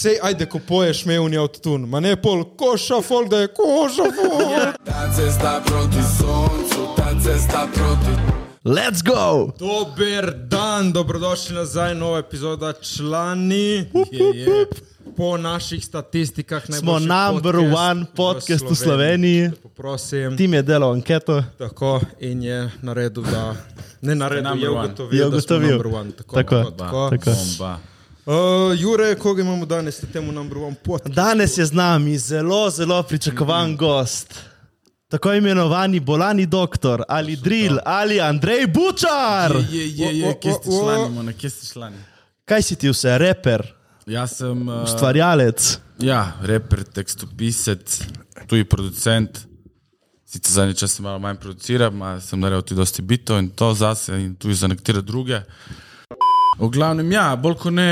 Sej, ajde, ko poješ, me unija od tun, ma ne pol koša, folk da je koša, folk. Ta cesta proti soncu, ta cesta proti Let's go! Dober dan, dobrodošli nazaj, nova epizoda člani. Je, je. Po naših statistikah Smo number podcast one podcast v Sloveniji. Prosim. Tim je delal anketo. Tako in je naredil, da ne naredil, Number je one. ugotovil, Je da smo ugotovil. number one. Tako, Tako. tako. Tako. Bomba. Uh, Jure, koga imamo danes na temu number one podcast? Danes je z nami zelo, zelo pričakovan gost. Tako imenovani bolani doktor ali drill ali Andrej Bučar. Je, je, je, kje ste O, o, o. člani, Mona, kje ste člani? Kaj si ti vse, reper, Jaz sem uh, stvarjalec? ja, reper, tekstopisec, tudi producent. Sicer zadnji čas se malo manj produciram, a sem naredil tudi dosti bitov in to zase in tudi za nekatere druge. V glavnem, ja, bolj kot ne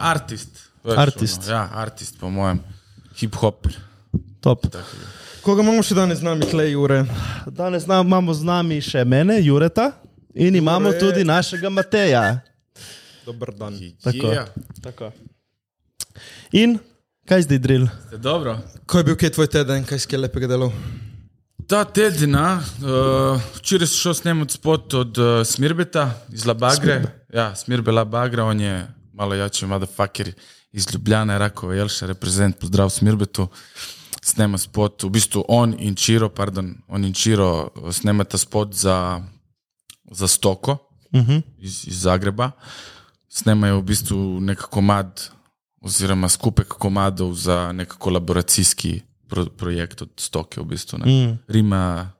artist. Veš, Artist. Ono, ja, artist po mojem, hip-hop. Top. Koga imamo še danes z nami, tle, Jure? Danes zna- imamo z nami še mene, Jureta, in imamo Jure. tudi našega Mateja. Dober dan. Tako. Ja, Tako. In kaj zdaj drill? ste dobro. Ko je bil kje tvoj teden, kaj si lepega delal? Ta teden, uh, včeraj sem šel snemati spot od uh, Smirbeta iz Labagre. Ja, Smirbe Labagra, on je malo jači motherfucker iz Ljubljana, Rakova Jelša, reprezent, pozdrav Smirbetu. Snema spot, v bistvu on in Čiro, pardon, on in Čiro uh, snemata spot za, za Stoko uh -huh. iz, iz Zagreba. Snemajo v bistvu nek komad oziroma skupek komadov za nek kolaboracijski pro, projekt od Stoke v bistvu. Ne. Mm. Rima,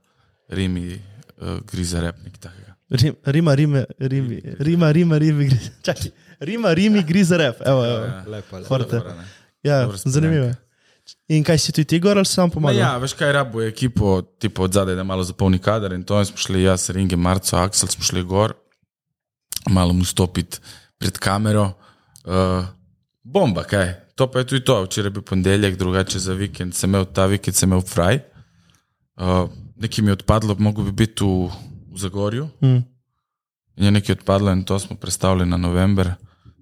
Rimi, uh, griza repnik takega. Rim, rima, rime, rimi, rima, rima, rimi, grize. Čakaj, rima, rimi, grize rep. Evo, evo. Lepo, lepo. Forte. Dobro, ne. Ja, zanimivo. In kaj si ti ti gor ali sam Ma pomagal? ja, veš kaj, rabo je ekipo, tipo od zadaj, da malo zapolni kader in to in smo šli jaz, Ringe, Marco, Aksel, smo šli gor, malo mu stopiti pred kamero. Uh, bomba, kaj. To pa je tudi to, včeraj je bil ponedeljek, drugače za vikend, sem imel ta vikend, sem imel fraj. Uh, nekaj mi je odpadlo, mogo bi biti v, v Zagorju. Mm. In je nekaj odpadlo in to smo predstavili na november,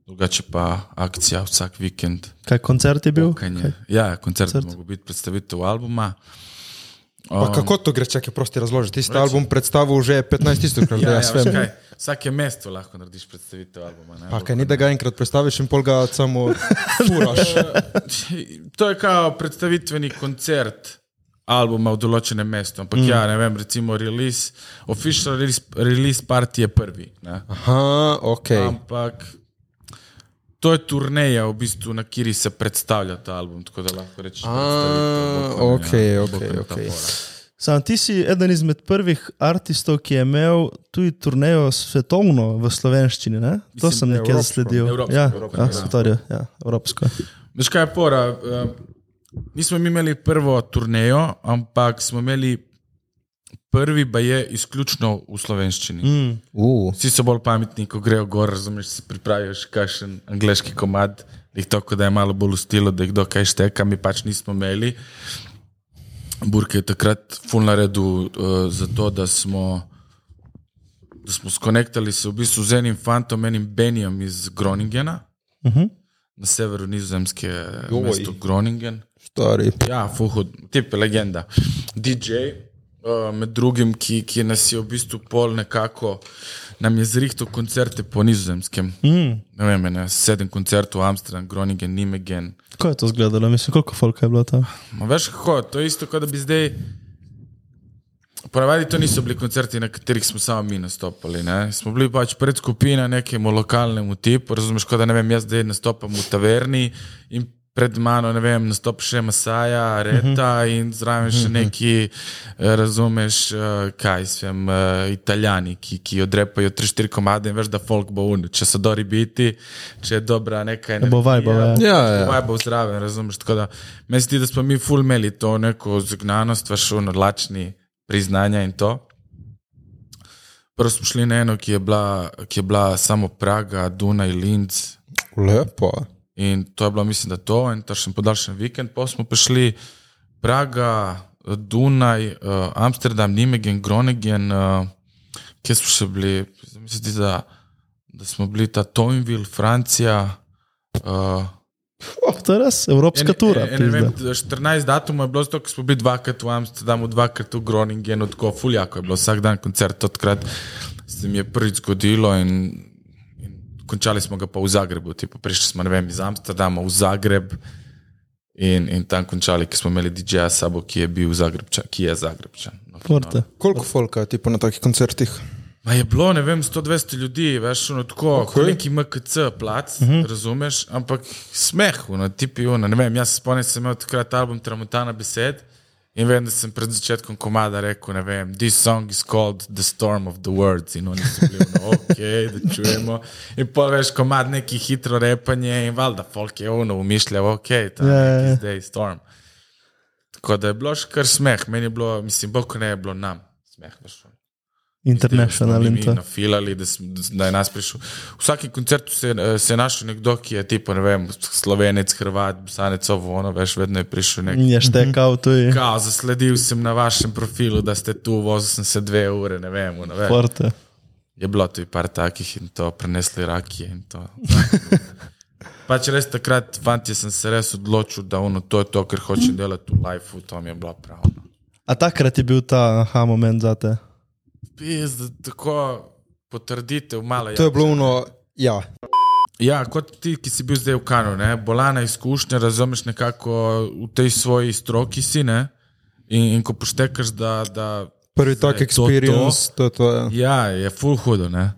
drugače pa akcija vsak vikend. Kaj koncert je bil? Kanje. Ja, koncert, Koncert. mogo biti predstavitev albuma. Pa kako to gre, čakaj, prosti razloži? Ti si album predstavil že 15 tisoč krat, Ja, ja, vem. kaj, vsake mesto lahko narediš predstavitev albuma. Ne? Pa kaj ni, da ga enkrat predstaviš in pol ga samo furaš. To je kao predstavitveni koncert albuma v določenem mestu. Ampak mm. ja, ne vem, recimo release, official release, release party je prvi. Ne? Aha, ok. Ampak to je turneja, v bistvu, na kateri se predstavlja ta album. Tako da lahko rečeš, A, predstavitev, bo ok, kar, ja, ok, bo kar ta ok. fora. Sam ti si eden izmed prvih artistov, ki je imel tudi turnejo svetovno v slovenščini. Ne? To Mislim, sem nekje evropsko. zasledil. Evropsko, ja, evropsko, ja, ja. svetovno, ja, evropsko. Veš kaj je pora? Uh, nismo mi imeli prvo turnejo, ampak smo imeli prvi, pa je izključno v slovenščini. Mm. Uh, Vsi so bolj pametni, ko grejo gor, razumeš, si pripraviš kakšen angliški komad, jih tako, da je malo bolj v stilu, da jih kdo kaj šteka, mi pač nismo imeli. Burke je takrat full naredil uh, za to, da smo, da smo skonektali se v bistvu z enim fantom, enim Benijom iz Groningena, uh -huh. na severu nizozemske Joj. mesto Groningen. stari. Ja, fuhud, tip je legenda. DJ, uh, med drugim, ki, ki nas je v bistvu pol nekako, nam je zrihtel koncerte po nizozemskem. Mm. Ne vem, ne, sedem koncertov, Amsterdam, Groningen, Nimegen. Kako je to izgledalo? Mislim, koliko folka je bilo tam? Ma veš kako, to je isto, kot da bi zdaj. Ponavadi to niso bili koncerti, na katerih smo samo mi nastopali. Ne? Smo bili pač pred skupina nekemu lokalnemu tipu, razumeš, kot da ne vem, jaz zdaj nastopam v taverni in pred mano, ne vem, nastop še Masaja, Reta in zraven še neki, eh, razumeš, eh, kaj svem, eh, italijani, ki, ki odrepajo tri, štiri komade in veš, da folk bo un, če so dobri biti, če je dobra neka bo energija, vibal, ja. Ja, ja. Vaj bo zraven, razumeš? Tako da meni se zdi, da smo mi ful imeli to neko zagnanost, veš, lačni priznanja in to. Prvo smo šli na eno, ki je bila, ki je bila samo Praga, Dunaj, Linz. Lepo. In to je bilo, mislim, da to, in to še podaljšan vikend. Pa smo prišli Praga, Dunaj, uh, Amsterdam, Nimegen, Groningen, uh, kje smo še bili, mislim, da, da smo bili ta Toynville, Francija, uh, To je res evropska tura. En, en, vem, pizda. 14 datumov je bilo, zato smo bili dvakrat v Amsterdamu, dvakrat v Groningenu, tako fuljako je bilo vsak dan koncert. Odkrat se mi je prvič zgodilo in končali smo ga pa v Zagrebu. Tipo, prišli smo vem, iz Amsterdama v Zagreb in, in tam končali, ker smo imeli DJ-ja sabo, ki je bil Zagrebčan, ki je Zagrebčan. No, Forte. Koliko folka je tipo na takih koncertih? Ma je bilo, ne vem, 100-200 ljudi, veš, ono tako, Ok. okay. neki MKC plac, uh -huh. razumeš, ampak smeh, ono, tipi, ono, ne vem, jaz se spomnim, sem imel takrat album Tramontana besed in vem, da sem pred začetkom komada rekel, ne vem, this song is called The Storm of the Words in oni so bili, ono, ok, da čujemo. In pa veš, komad neki hitro repanje in valjda, folk je ono umišljal, ok, ta Ja, ja, yeah. ja. zdaj Storm. Tako da je bilo še kar smeh, meni je bilo, mislim, bolj kot ne je bilo nam smeh, veš. International in to. Nafilali, da, smo- da je nas prišel. V vsakem koncertu se, je- se je našel nekdo, ki je tipo, ne vem, slovenec, hrvat, bosanec, ovo, ono, veš, vedno je prišel nek. Je štekal tudi. Kao, zasledil sem na vašem profilu, da ste tu, vozil sem se dve ure, ne vem, ono, veš. Forte. Je bilo tudi par takih in to prenesli rakije in to. Pač res takrat, fanti, sem se res odločil, da ono, to je to, kar hočem delati v lifeu, to mi je bilo prav. No. A takrat je bil ta aha moment za te. Pizda, tako potrditev, malo To je bilo ono, ja. Ja, kot ti, ki si bil zdaj v Kanu, ne? bolana izkušnja, razumeš nekako v tej svoji stroki si, ne? In, in ko poštekaš, da. da Prvi tak experience, to, to, to je. Ja, je full hudo. Ne?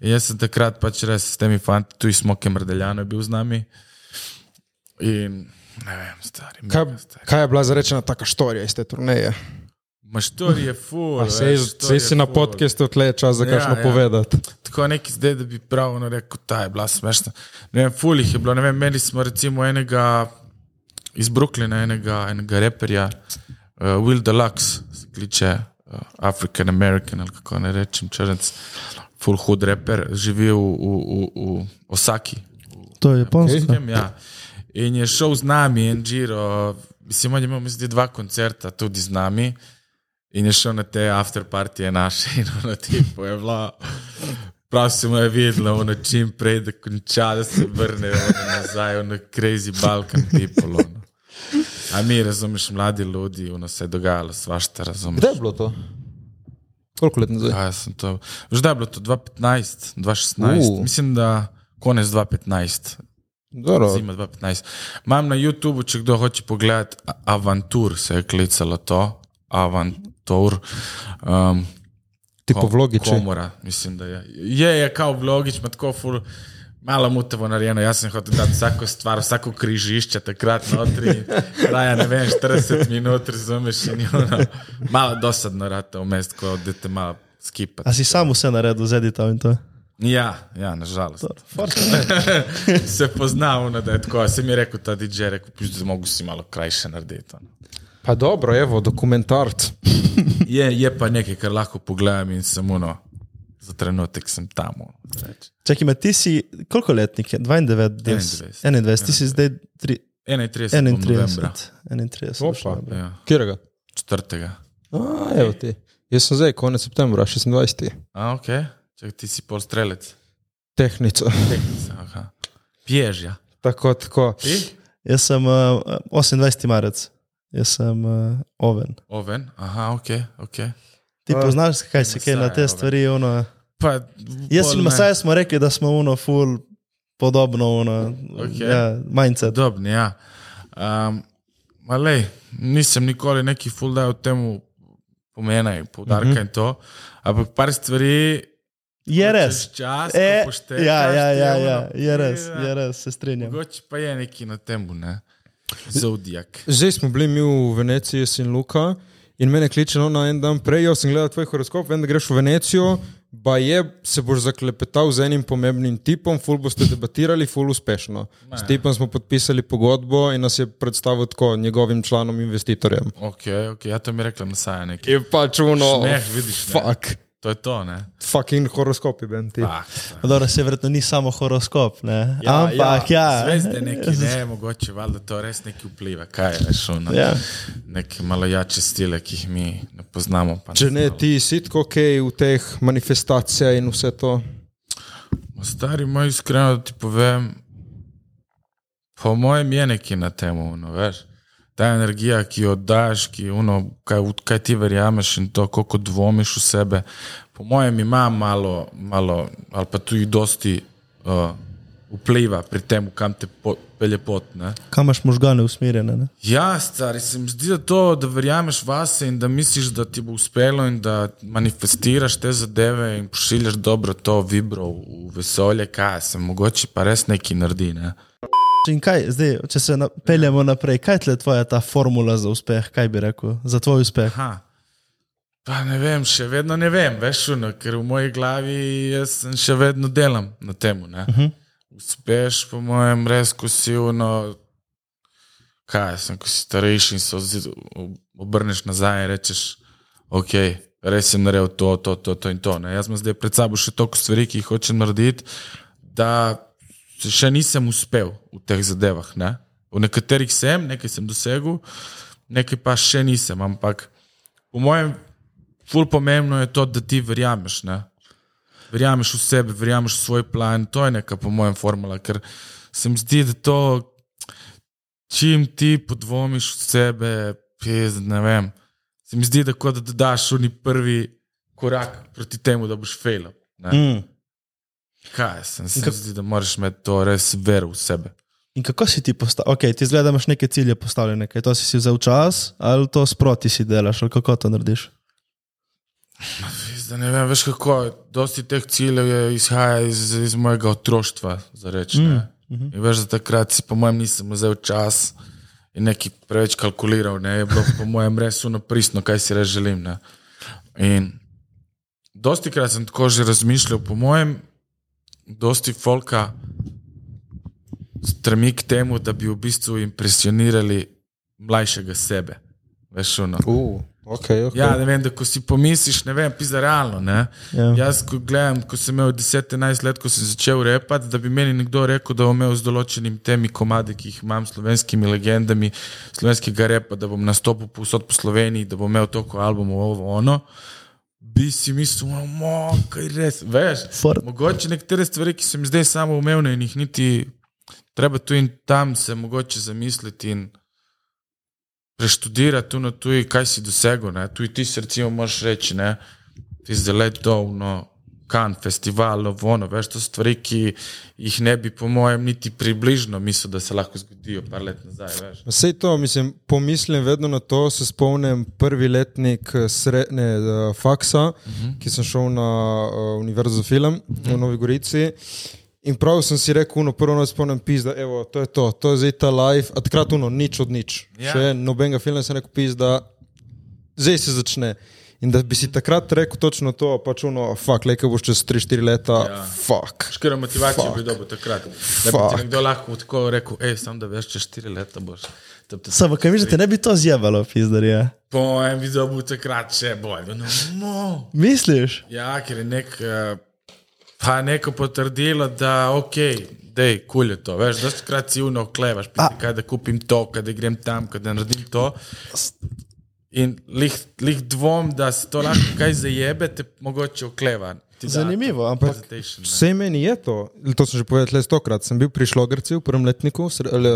In jaz sem takrat pač res s temi fanti, tu smo, Kemrdeljano je bil z nami. In ne vem, stari. Kaj, mega stari. kaj je bila zarečena taka štorija iz te turneje? Maštori je full. A sej, si na podkastu tle čas za Ja, kakšno ja. povedati. Tako neki zdaj, da bi pravno rekel, ta je bila smešna. Ne vem, fulih je bilo, ne vem, imeli smo recimo enega iz Brooklyna, enega, enega reperja, uh, Will Deluxe, se kliče uh, African American ali kako ne rečem, črnc, full hud reper, živi v, v, v, v Osaki. To je japonsko. Ja. In je šel z nami, en Giro, mislim, on je imel mislim, dva koncerta tudi z nami. In je šel na te afterpartije naše, in ono tipo je bilo. Prav se mu je videlo, ono čim prej, da konča, da se vrne ono nazaj, ono crazy Balkan people. Ono. A mi, razumeš, mladi ljudi, ono se je dogajalo, svašta, razumeš. Kdaj je bilo to? Koliko let nazaj? Ja, sem to. Veš, da je bilo to 2015, 2016, Uh. mislim, da konec 2015. Dobro. Zima 2015. Imam na YouTubu, če kdo hoče pogledati, Avantur se je klicalo to, Avantur. Um, Tipo vlogiči. Komora, mislim, da je. Je, je kao vlogič, ima tako ful. Malo mutavo narejeno, jaz sem hotel dati vsako stvar, vsako križišče takrat notri, traja ne vem, 40 minut, razumeš, in ono, malo dosadno rata vmes, ko odete malo skipati. A si sam vse naredil z editom in to? Ja, ja, nažalost. Forte. se poznamo, da je tako. Se mi je rekel ta DJ, rekel, "Piš, da mogo si malo krajše narediti. ono." Pa dobro, evo, dokumentarc. Je, je pa nekaj, kar lahko pogledam in samo no, za trenutek sem tam. rečem. Čakaj, ti si koliko letnik je? 22, 21. 21, ti si zdaj tri- 31. bom novembra. 31. 31. Opa. novembra. Ja, Kjerega? četrtega. A, evo ti. Jaz sem zdaj konec septembra, 26. A, ok. Čak, ti si pol strelec. Tehnica. Tehnica, aha. Piješ, ja. Tako, tako. Ti? Jaz sem uh, 28. marec, jaz sem uh, oven. Oven, aha, ok, ok. Ti A, poznaš, kaj se kaj na te oven. stvari. Ono, Pa, jaz in. Masaj smo rekli, da smo uno full podobno, uno, Ok. ja, mindset. Podobni, ja. Um, Malej, nisem nikoli neki full dal temu pomena in poudarka mm. -hmm. in to, ampak par stvari. Je res. Čas, E, ko poštekaš, ja, ja, ja, ono, ja, je res, ja. je res, se strinjam. Mogoče pa je neki na tem, ne? Zodiak. Zdaj smo bili mi v Veneciji, jaz in Luka, in mene kliče no, na en dan prej, jaz sem gledal tvoj horoskop, vem, da greš v Venecijo, pa je se boš zaklepetal z enim pomembnim tipom, ful boste debatirali, ful uspešno. S tipom smo podpisali pogodbo in nas je predstavil tako njegovim članom investitorjem. Ok, ok, ja to mi je rekla Masaja nekaj. Je pač uno, Smeh, vidiš, ne. fuck, To je to, ne? fucking horoskopi, ben ti. Dobro, se verjetno ni samo horoskop, ne? Ja, ampak ja. Zvezde neki, ne, mogoče valjda to res neki vpliva, kaj je šlo. Ja. Neke malo jače stile, ki jih mi ne poznamo. pa Če ne, znamo. ti si tako ok v teh manifestacijah in vse to. Ma Stari moj, iskreno ti povem, Po mojem je nekaj na tem, no, veš. Ta energija, ki jo daš, ki uno, kaj, kaj ti verjameš in to, koliko dvomiš v sebe, po mojem ima malo, malo ali pa tudi dosti uh, vpliva pri tem, kam te po, pelje pot. Ne? Kam imaš možgane usmerjene? Ne? Ja, stari, se mi zdi, da to, da verjameš vase in da misliš, da ti bo uspelo in da manifestiraš te zadeve in pošiljaš dobro to vibro v vesolje, kaj se mogoče pa res nekaj naredi. Ne? In kaj, zdaj, če se na, peljemo naprej, kaj je tvoja ta formula za uspeh, kaj bi rekel, za tvoj uspeh? Aha. Pa ne vem, še vedno ne vem, veš, uno, ker v moji glavi jaz sem še vedno delam na tem. Uh -huh. Uspeš, po mojem, res, ko si uno, kaj sem, ko si starejši in se obrneš nazaj in rečeš, ok, res sem naredil to, to, to, to in to. Ne? Jaz imam zdaj pred sabo še toliko stvari, ki jih hočem narediti, da še nisem uspel v teh zadevah. Ne? V nekaterih sem, nekaj sem dosegel, nekaj pa še nisem, ampak po mojem, ful pomembno je to, da ti verjameš. Ne? Verjameš v sebe, verjameš v svoj plan, to je neka po mojem formula, ker se mi zdi, da to, čim ti podvomiš v sebe, pez, ne vem, se mi zdi, da kot da daš oni prvi korak proti temu, da boš failal. Mm. Kaj se mi zdi, da moraš imeti to res vero v sebe. In kako si ti postavil? Ok, ti zgleda, da imaš neke cilje postavljene, kaj to si si vzel čas, ali to sproti si delaš, ali kako to narediš? Zdaj ne vem, veš kako, dosti teh ciljev je izhaja iz, iz mojega otroštva, za reči. Mm. In veš, da takrat si, po mojem, nisem vzel čas in nekaj preveč kalkuliral, ne, je bilo po mojem res unapristno, kaj si res želim. Ne. In dosti krat sem tako že razmišljal, po mojem, dosti folka stremi k temu, da bi v bistvu impresionirali mlajšega sebe. Veš, ono. Uh, okay, okay. Ja, ne vem, da ko si pomisliš, ne vem, pisa realno. Ne? Ja. Jaz, ko gledam, ko sem imel 10-11 let, ko sem začel repati, da bi meni nekdo rekel, da bom imel z določenimi temi komadi, ki jih imam, slovenskimi legendami, slovenskega repa, da bom nastopil povsod po Sloveniji, da bom imel toliko albumov, ovo, ono. Bi si mislil, da je res, veš. Mogoče nekatere stvari, ki so mi zdaj samo umevne in jih niti treba tu in tam se mogoče zamisliti in preštudirati tu na tuji, kaj si dosegel. Ne? Tuj ti si recimo moraš reči, ne? ti si let dovno, kan, festival, vono, veš, to so stvari, ki jih ne bi po mojem niti približno mislil, da se lahko zgodijo par let nazaj, veš. Vse to, mislim, pomislim vedno na to. Se spomnim prvi letnik eh, srednje uh, faksa, uh -huh. ki sem šel na uh, Univerzo film uh -huh. v Novi Gorici. In prav sem si rekel, no, prvo noč spomnim, pizda, evo, to je to, to je zdaj ta live, a takrat uno, nič od nič. Ja. Ja. Še nobenega filma sem rekel, pizda, zdaj se začne. In da bi si takrat rekel točno to, pač uno, fuck, le, ko boš čez 3-4 leta, Ja. fuck. Škera motivacija Fuck. bi dobil takrat. Da bi ti nekdo lahko tako rekel, hej, sam da veš, čez 4 leta boš. Samo, kaj misliš, da te ne bi to zjebalo, pizdarje? Po mojem bi dobil takrat še bolj. No, no. Misliš? Ja, ker je nek, eh, pa neko potrdilo, da ok, dej, kul je to. Veš, da skrat si uno klevaš, kaj da kupim to, kaj da grem tam, kaj da naredim to. In lih, lih dvom, da se to lahko kaj zajebe, te mogoče okleva. Zanimivo, ampak. Vse meni je to, to sem že povedal le stokrat. Sem bil pri šlogerci v prvem letniku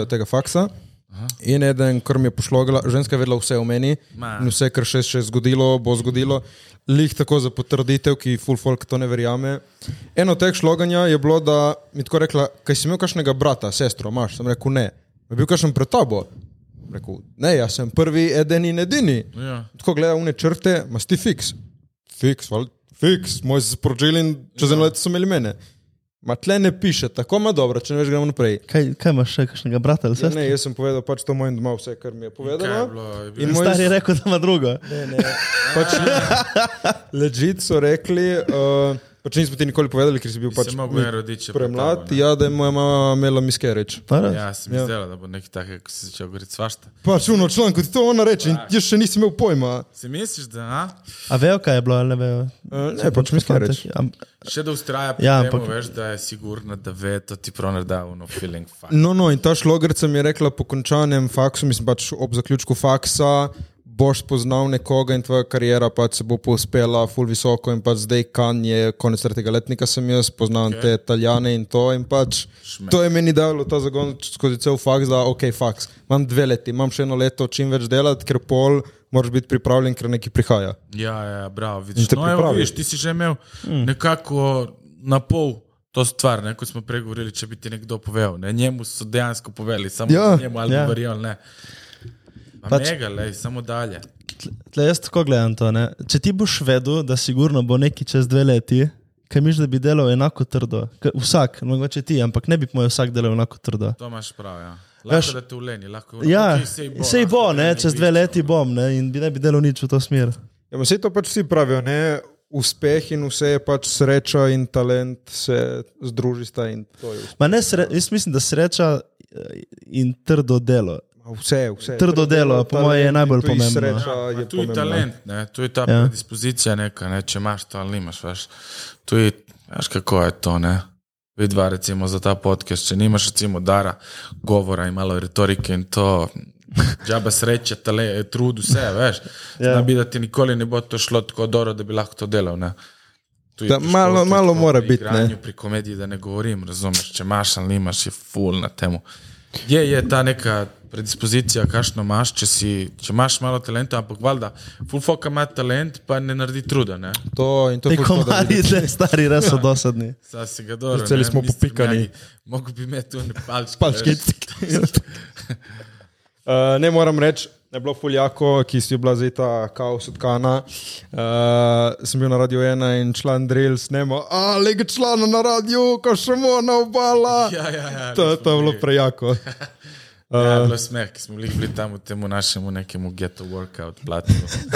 tega faksa. Aha. In eden, kar mi je pošlogala, ženska je vedela vse o meni Ma. in vse, kar še se je zgodilo, bo zgodilo. Lih tako za potrditev, ki full folk to ne verjame. Eno teh šloganja je bilo, da mi tako rekla, kaj si imel kakšnega brata, sestro, imaš? Sem rekel, ne. Je bil kakšen pred tabo? Rekel, ne, jaz sem prvi, eden in edini. Ja. Tako gleda une črte, imaš ti fiks. Fiks, val, fiks, moj se sporočili in čez eno leto so imeli mene. Ma tle ne piše, tako ima dobro, če ne veš, gremo naprej. kaj, kaj imaš še, kakšnega brata ali Ja, sestro? ne, jaz sem povedal pač to mojim doma, vse, kar mi je Kaj je povedala. bilo? Je bilo In In moj Stari je rekel, da ima drugo. Ne, ne. Pač, ležit so rekli, uh, pač nismo ti nikoli povedali, ker si bil pač pred premlad, ne? ja, da je moja mama imela miskereč. Ja, sem Ja. izdelal, da bo nekaj takega, ko si začel govoriti svašta. Pač uno članko, ti to ona reče in jaz še nisem imel pojma. Si misliš, da a? A vejo, kaj je bilo, ali ne vejo? Uh, ne, pač miskereč. Am- še da ustraja Ja, ampak- veš, da je sigurno, da ve, to ti prav nareda, no feeling fuck. No, no, in ta šlogerca mi je rekla po končanem faksu, mislim pač ob zaključku faksa, boš spoznal nekoga in tvoja karijera pač se bo povzpela ful visoko in pač zdaj kan je konec tretjega letnika sem jaz, poznam okay. te italijane in to in pač Šme. to je meni dalo ta zagon skozi cel faks, da ok, faks, imam dve leti, imam še eno leto čim več delati, ker pol moraš biti pripravljen, ker nekaj prihaja. Ja, ja, bravo, In vidiš. No, evo, vidiš, ti si že imel mm. nekako na pol to stvar, ne, kot smo prej govorili, če bi ti nekdo povedal. Ne, njemu so dejansko povedali, samo Ja, njemu ali ja. ja. verjel, ne. Pa Pač- mega, lej, samo dalje. Tle jaz tako gledam to. Ne? Če ti boš vedel, da sigurno bo neki čez dve leti, kaj miš, da bi delal enako trdo. Vsak, mogoče ti, ampak ne bi moj vsak delal enako trdo. To imaš prav, ja. Veš- Lahko da te uleni, lahko Ja, okej, sej sej bo, ne, čez ne dve leti bom ne, in bi ne bi delal nič v to smer. Ja, sej to pač vsi pravijo, ne? uspeh in vse je pač sreča in talent se združita in ne, sre, jaz mislim, da sreča eh, in trdo delo. Vse. vse. Trdo delo, po moje, je najbolj pomembno. Sreča Ma je Tu je talent, ne, tu je ta Ja. ja. predispozicija neka, ne, če imaš to ali nimaš, veš. Tu je, veš kako je to, ne. Vidva recimo za ta podcast, če nimaš recimo dara govora in malo retorike in to, džaba sreče, tale, trud, vse, veš. Ja. Ja. Bi, da ti nikoli ne bo to šlo tako dobro, da bi lahko to delal, ne. Tu je Da, malo- športu, malo mora biti, Pri komediji, da ne govorim, razumeš, če imaš ali nimaš, je full na temu. Je, je ta neka predispozicija, kakšno imaš, če, si, če imaš malo talenta, ampak valjda, full foka ima talent, pa ne naredi truda, ne. To, in to je komari, videti. tle stari, res so dosadni. Zdaj si ga dobro. Začeli smo popikani. Mogoče bi imel tu ne palčke. Palčki. veš. Uh, ne moram reči, je bilo fuljako, ki si bila zdaj ta kaos odkana. Uh, sem bil na Radio 1 in član Drill snema, a lega člana na radiju, ko še na obala. Ja, ja, ja. to, to je bilo prejako. Ja, je bilo smeh, ki smo bili, bili tam v tem našemu nekemu ghetto workout platu.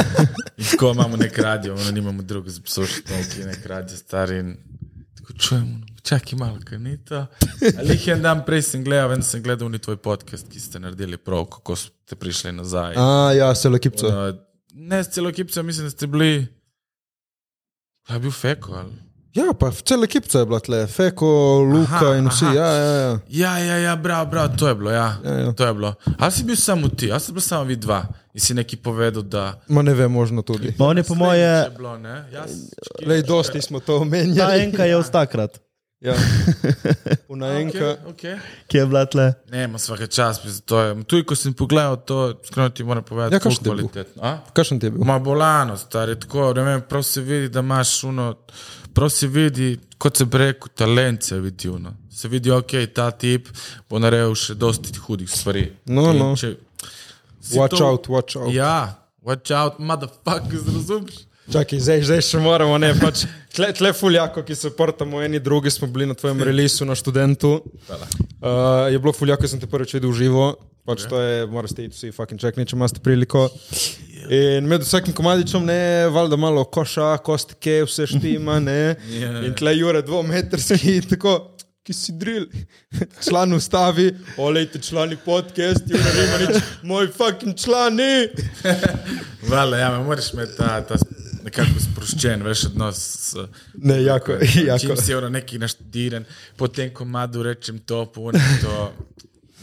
In tako imamo nek radio, ono nimamo drugo za poslušati, neki nek radio stari. In tako čujemo, no, čakaj malo, kaj ni to. Ali jih en dan prej sem gledal, vem, sem gledal ni tvoj podcast, ki ste naredili prav, kako ste prišli nazaj. A, ja, se lekipco. Uh, ne, s celo ekipo, mislim, da ste bili. A je bil feko ali? Ja, pa cela ekipca je bila tle, Feko, Luka Aha, in vsi. aha. Ja, ja, ja. Ja, ja, ja, bravo, bravo, to je bilo. Ja. Ja, ja. To je bilo. Ali si bil samo ti, ali si bil samo vi dva in si neki povedal, da. Ma ne vem, možno tudi. Ma on je po moje, Je bilo, ne? Jaz, Lej, dosti smo to ta omenjali. enka je od takrat, Ja. Una enka. Okay, okay. ki je bila tle. Ne, ima svaka čas, to je. Tu, ko sem pogledal, to skrajno ti moram povedati, Ja, kako je bil? kvalitetno. A? Kakšen ti je bil? Ma bolano, stari, tako, ne vem, prav se vidi, da imaš uno, prav se vidi, kot se preko talent se vidi uno. Se vidi, ok, ta tip bo naredil še dosti hudih stvari. No, In no. če- Watch to- out, watch out. Ja, watch out, motherfuckers, razumeš? Čakaj, zdaj, zdaj še moramo, ne, pač tle, tle fuljako, ki se portamo, eni drugi smo bili na tvojem releasu na študentu. Uh, je bilo fuljako, sem te prvič videl v živo, pač okay. to je, morate iti vsi fucking check, če imate priliko. In med vsakim komadičem, ne, valjda malo koša, kostike, vse štima, ne. Ja. In tle jure dvometrski, tako. Ki si drill, član ustavi, olejte člani podcast, nima nič, moj fucking člani. Vale, ja, me moraš imeti ta, ta nekako sproščen, veš, odnos. s- Ne, jako, jako. Čim si ono neki naštudiran, potem komadu rečem to, punim to.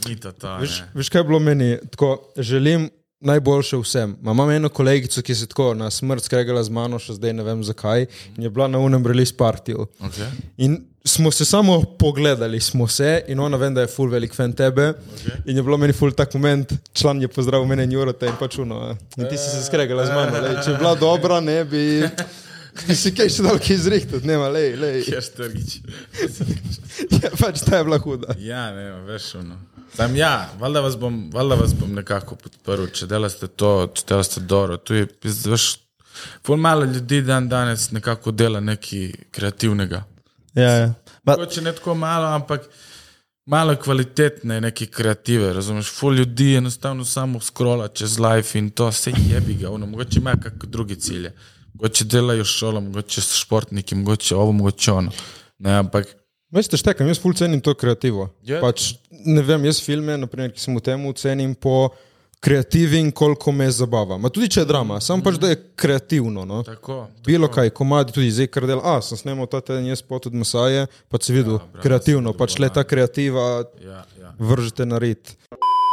Ni to to. Veš, veš, kaj je bilo meni? Tako, želim najboljše vsem. Ma Imam eno kolegico, ki se tako na smrt skregala z mano, še zdaj ne vem zakaj, in je bila na unem release partiju. Okay. In smo se samo pogledali, smo se, in ona vem, da je full velik fan tebe. Okay. In je bilo meni full tak moment, član je pozdravil mene in Jurota in pač uno. In ti si se skregala z mano, lej, če bi bila dobra, ne bi. Bi si kaj še dal kaj izrihtati, nema, lej, lej. Kjer strgič. Ja, pač ta je bila huda. Ja, ne, veš, ono. Sam ja, valjda vas bom, valjda vas bom nekako podprl, če delate to, če delate dobro. Tu je, veš, ful malo ljudi dan danes nekako dela nekaj kreativnega. Ja, ja. Ma, Mogoče ne tako malo, ampak malo kvalitetne neke kreative, razumeš? Ful ljudi enostavno samo skrola čez life in to vse jebi ga, ono, mogoče ima kakšne druge cilje. Mogoče delajo šolo, mogoče so športniki, mogoče ovo, mogoče ono. Ne, ampak Veste, štekam, jaz ful cenim to kreativo. Je. Pač, ne vem, jaz filme, naprimer, ki sem v tem, cenim po kreativi in koliko me zabava. Ma tudi če je drama, samo pač, da je kreativno. No? tako. Bilo kaj, komadi, tudi zdaj, kar del. A, sem snemal ta teden, jaz pot od Masaje, pa si videl, ja, bravo, kreativno, pač le ta kreativa Ja, ja. vržete na rit.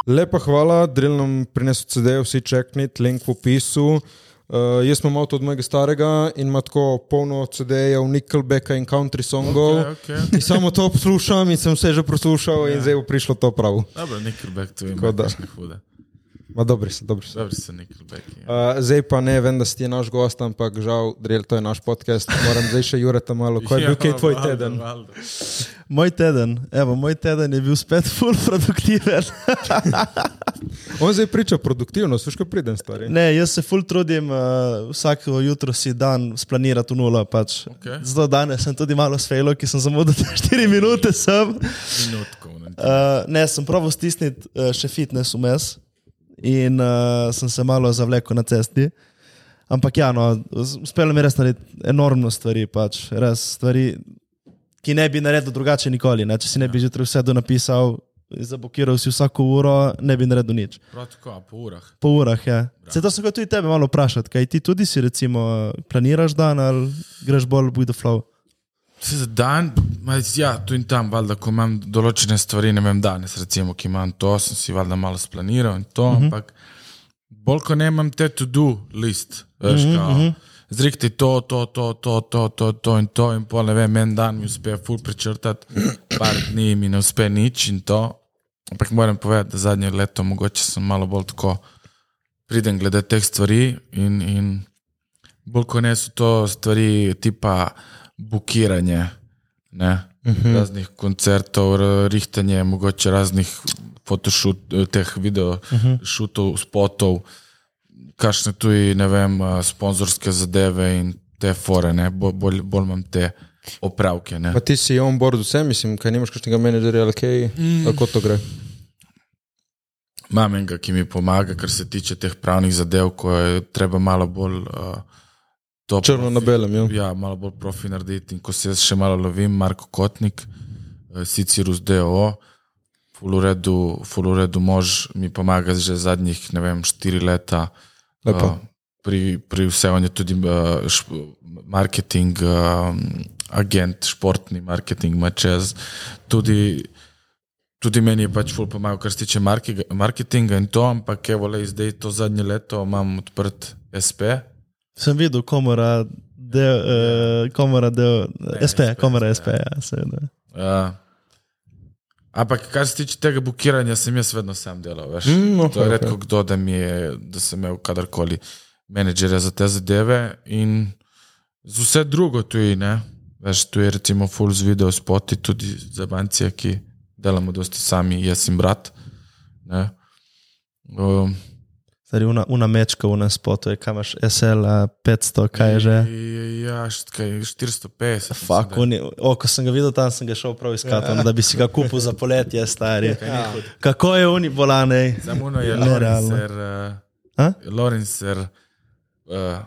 Lepa hvala, drill nam prinesel CD, vsi čeknit, link v opisu. Uh, jaz imam avto od mojega starega in ima tako polno CD-jev, Nickelbacka in country songov. Okay, okay. In samo to poslušam in sem vse že poslušal in zdaj bo prišlo to prav. Dobro, Nickelback, to Tako ima da. kakšne hude. Ma dobri so, dobri so. Dobri so Nickelback. Ja. Uh, zdaj pa ne, vem, da si ti naš gost, ampak žal, drill, to je naš podcast. Moram zdaj še Jureta malo. Ko je bil kaj tvoj Valdo, teden? Valdo. Moj teden, evo, moj teden je bil spet full produktiven. On zdaj priča produktivnost, veš, ko pridem stvari. Ne, jaz se full trudim, uh, vsako jutro si dan splanirati v nulo. Pač. Okej. Zato danes sem tudi malo sfejlo, ki sem zamudil 4 minute sem. Minutko. ne. Uh, ne, sem proval stisniti uh, še fitness vmes in uh, sem se malo zavlekel na cesti. Ampak ja, no, uspelo mi je res narediti enormno stvari, pač, res stvari, ki ne bi naredil drugače nikoli. Ne? Če si ne bi že vse do napisal, zablokiral si vsako uro, ne bi naredil nič. Prav tako, po urah. Po urah je. Se to sem ga tudi tebe malo vprašati, kaj ti tudi si recimo planiraš dan ali greš bolj with the flow. Se Za dan, ja, tu in tam, valjda, ko imam določene stvari, ne vem, danes, recimo, ki imam to, sem si valjda malo splaniral in to, uh -huh. ampak bolj ko ne imam te to-do list, veš, uh -huh, kao, uh -huh. zrihti to, to, to, to, to, to, to in to, in pol ne vem, en dan mi uspe ful prečrtati, par dni mi ne uspe nič in to. Ampak moram povedati, da zadnje leto mogoče sem malo bolj tako pridem glede teh stvari in, in bolj kot ne so to stvari tipa bukiranje, ne, uh -huh. raznih koncertov, rihtanje, mogoče raznih fotošut, teh video uh -huh. šutov, spotov, kakšne tudi, ne vem, a, sponzorske zadeve in te fore, ne, bolj, bolj, bolj imam te opravke, ne. Pa ti si on board vse, mislim, kaj nimaš kakšnega menedžerja ali kaj, mm. kako to gre. Imam enega, ki mi pomaga, kar se tiče teh pravnih zadev, ko je treba malo bolj uh, to Črno na belem, ja. Ja, malo bolj profi narediti. In ko se jaz še malo lovim, Marko Kotnik, eh, Sicirus DO, Fuluredu, Fuluredu mož mi pomaga že zadnjih, ne vem, štiri leta. Lepo. eh, pri, pri vse, on je tudi uh, šp, marketing, uh, agent, športni marketing, ima čez. Tudi, tudi meni je pač ful pomagal, kar se tiče marketinga in to, ampak evo, le zdaj to zadnje leto imam odprt SP. Sem videl, komora, del, uh, komora, del, SP, SP, komora SP, SP, ja, seveda. Uh, ampak kar se tiče tega bukiranja, sem jaz vedno sam delal. Veš. Mm, okej, to je redko kdo, da, mi je, da sem imel kadarkoli menedžerja za te zadeve in z vse drugo tudi. Ne? Veš, tu je recimo full z video spoti, tudi za bancije, ki delamo dosti sami, jaz in brat. Ne? Um, Stari, una, una mečka, una spotu, je, kaj imaš, SL, a 500, kaj je že. Ja, št- kaj, 450. mislim, Fak, da. uni, o, ko sem ga videl tam, sem ga šel prav iskati, ja. da bi si ga kupil za poletje, stari. Ja. Kako je uni bolane? Zamuno je A? uh, Lorenzer uh,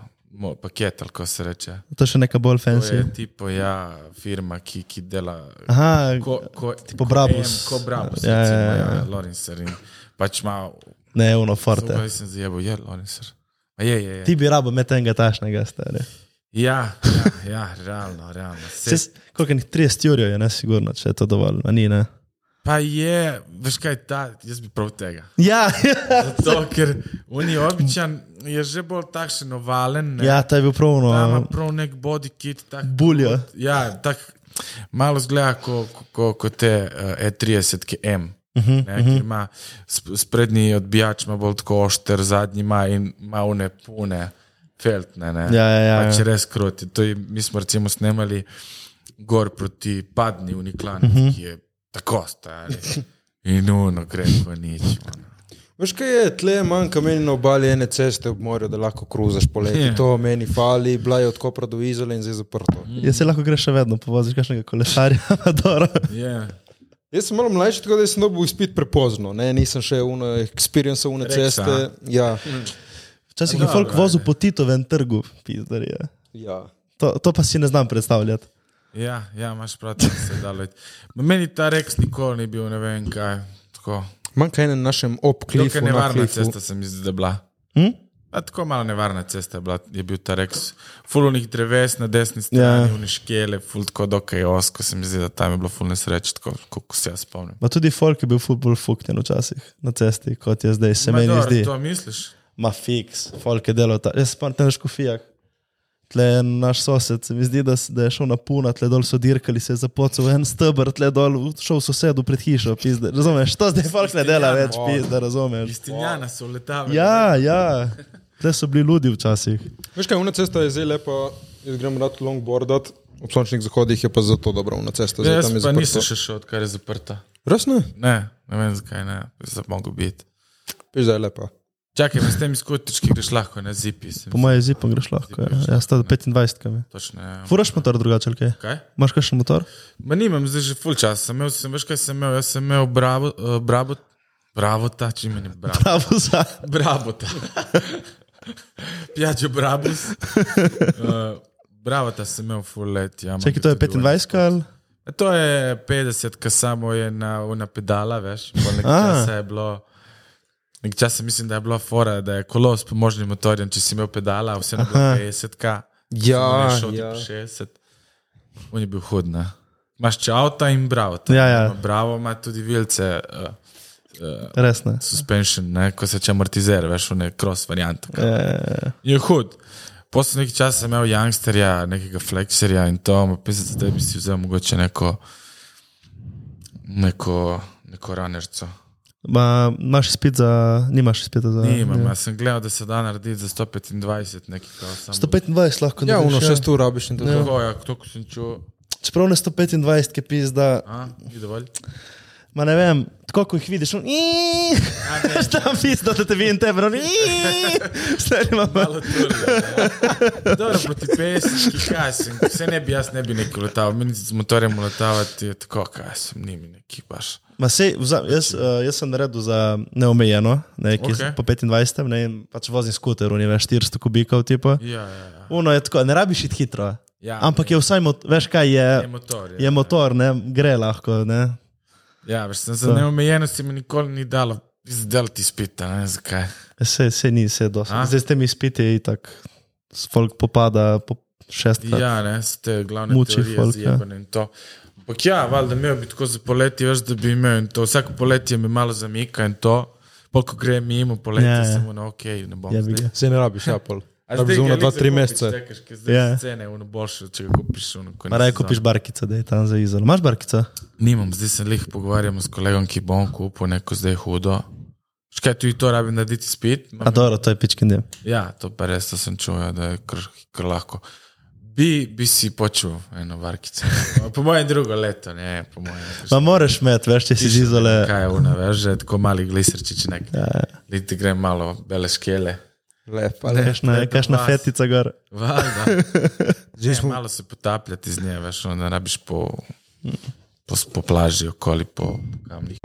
paket, ali kako se reče. To je še neka bolj To fancy. je tipo, ja, firma, ki, ki dela. Aha, Ko, ko, Tipo ko Brabus. M, Ko Brabus, Ja, ja, ja, recimo, ja, ja, ja. ja. Lorenzer. In pač malo, ne, uno forte. Zdaj sem zjebo, je Lorenzer. A je, je, je. Ti bi rabo med enega tašnega, stari. Ja, ja, ja, realno, realno. Se, Se, koliko je 30 jurjev je, ne, sigurno, če je to dovolj, a ni, ne. pa je, veš kaj, ta, jaz bi prav tega. Ja, Zato, ker oni običan je že bolj takšen ovalen. Ne? ja, to je bil prav, Ta ima no, prav nek body kit. Tak, bulja. Ja, tak, malo zgleda kot ko, ko, ko te uh, E30, ki M. Uh -huh, ne, uh -huh. ima sp- sprednji odbijač, ima bolj tako ošter, zadnji ima in ima une pune, feltne. Ne. Ja, ja, ja, Pač ja. res kroti. To je, mi smo recimo snemali gor proti padni uniklani, uh Mhm. -huh. ki je tako stari. In uno gre kot nič. ono. Veš kaj je, tle manjka meni na obali ene ceste ob morju, da lahko kruzaš poleti. Ja. Yeah. To meni fali, bila je od Kopra do Izole in zdaj zaprto. Jaz se lahko greš še vedno, povoziš kakšnega kolesarja, dobro. Je. Jaz sem malo mlajši, tako da sem dobil izpit prepozno, ne? nisem še uno experience une Reksa. ceste. Ja. Včasih je folk vozil po Titovem trgu, pizdarje. Ja. To, to pa si ne znam predstavljati. Ja, ja, imaš prav, da se da let. Meni ta Rex nikoli ni bil, ne vem kaj. Tako. Manjka ene na našem obklifu. na nevarna cesta se mi zdi, da je bila. Hm? A tako malo nevarna cesta je, bila, je bil ta reks. Fulunih dreves na desni strani, Ja. ja. uniškele, ful tako dokaj osko, se mi zdi, da tam je bilo ful nesreč, tako kot se jaz spomnim. Ma tudi folk je bil futbol fukten včasih na cesti, kot je zdaj, se Ma meni dobro, zdi. To misliš? Ma fiks, folk je delal ta. Jaz spomnim na škofijah. Tle naš sosed, se mi zdi, da, da je šel na puna, tle dol so dirkali, se je zapocal en stebr, tle dol šel sosedu pred hišo, pizde. Razumeš, to zdaj folk ne dela več, pizde, razumeš. Istinjana so letavali. Ja, ja, tle so bili ljudje včasih. Veš kaj, una cesta je zdaj lepa, jaz grem rad longboardat, ob sončnih zahodih je pa zato dobra una cesta. zdaj Jaz tam je pa zaprto. nisem še šel, odkar je zaprta. Res ne? Ne, ne vem zakaj ne, zdaj mogo biti. Veš, da je lepa. Čakaj, s temi skotički greš lahko na zipi. se mi Po mojem zipom greš lahko, ja, ja sta 25 kami. Točno, ja. Furaš motor drugače, ali kaj? Kaj? Imaš kakšen motor? Ma nimam zdaj že full čas. Sem imel, sem, veš kaj sem imel? Jaz sem imel bravo, uh, bravo, bravo ta, če meni bravo. Pravo za. Bravo ta. Pijačo brabus. Uh, bravo ta sem imel full let. Ja, Čakaj, to je 25 ali? To je 50, ki samo je na, na pedala, veš. Nekaj časa je bilo. Nekaj časa mislim, da je bila fora, da je kolo s pomožnim motorjem, če si imel pedala, vse na 50, ka. Ja, šel ja. ja. 60. On je bil hud, ne. Imaš če avto in bravo. Ja, ja. Bravo ima tudi vilce. Uh, Res ne. suspension, ne, ko se če amortizer, veš, v nek cross variant. E, Je hud. Posle nekaj časa sem imel youngsterja, nekega flexerja in to, pisati, da bi si vzel mogoče neko, neko, neko ranerco. Ma, imaš spet za, nimaš spet za. Nimam, ja. jaz sem gledal, da se da narediti za 125 nekaj. kao samo- 125 lahko Ja, narediš, uno šest ur rabiš in to. je to. Tako, ja, to, ko sem čutil. Čeprav na 125, ki pizda, A, ni dovolj. Ma ne vem, tako ko jih vidiš, on, iiii, tam pizda, da te vidim tebe, on, stari ima malo. Ja. Dobro, proti pesniški, kaj sem, vse ne bi, jaz ne bi neki letal, meni z motorjem letavati je tako, kaj sem, ni mi neki baš. Ma sej, vzam, jaz, uh, jaz sem naredil za neomejeno, ne, okay. po 25, ne, pač vozim skuter, on je več 400 kubikov, tipo. Ja, ja, ja. Uno je tako, ne rabiš iti hitro. Ja, Ampak je vsaj, veš kaj je, Je motor. je motor, ne, gre lahko, ne. Ja, veš, sem za neomejenosti mi nikoli ni dalo izdelati spita, ne vem zakaj. Se, se ni, se dosti. A? Zdaj s temi spiti je tako, folk popada po šestkrat. Ja, ne, ste glavne Muči teorije folk, ja. in to. Ampak ja, valjda imel bi tako za poletje, veš, da bi imel in to. Vsako poletje me malo zamika in to. Pol, ko gre mimo poletje, Ja, ja, ja. ja. samo na ok, ne bom. Ja, zdaj. Se ne rabiš Apple. A Rabiš za ga uno glih dva, za tri kupiš, mesece. čakaš, ker Zdaj Ja. yeah. cene, ono boljše, če ga kupiš. Ono, ko Ma ni raje sezona. kupiš barkico, da je tam za izolo. Imaš barkico? Nimam, zdaj se lih pogovarjamo s kolegom, ki bom kupil neko zdaj hudo. Škaj tudi to rabim narediti spet? A dobro, to je pičkin del. Ja, to pa res to sem čutil, ja, da je kar, kar lahko. Bi, bi si počul eno varkico. Po mojem drugo leto, ne, po mojem. Ma moraš imeti, veš, če si z izole. Kaj je una, veš, že tako mali gliserčič nek. Ja. Ti gre malo bele skele. Lepa, lepa. Kakšna, kakšna vas. fetica gor. Valjda. Zdaj Ne, smo- malo se potapljati z nje, veš, ono, da rabiš po, po, po plaži okoli, po, kamnih.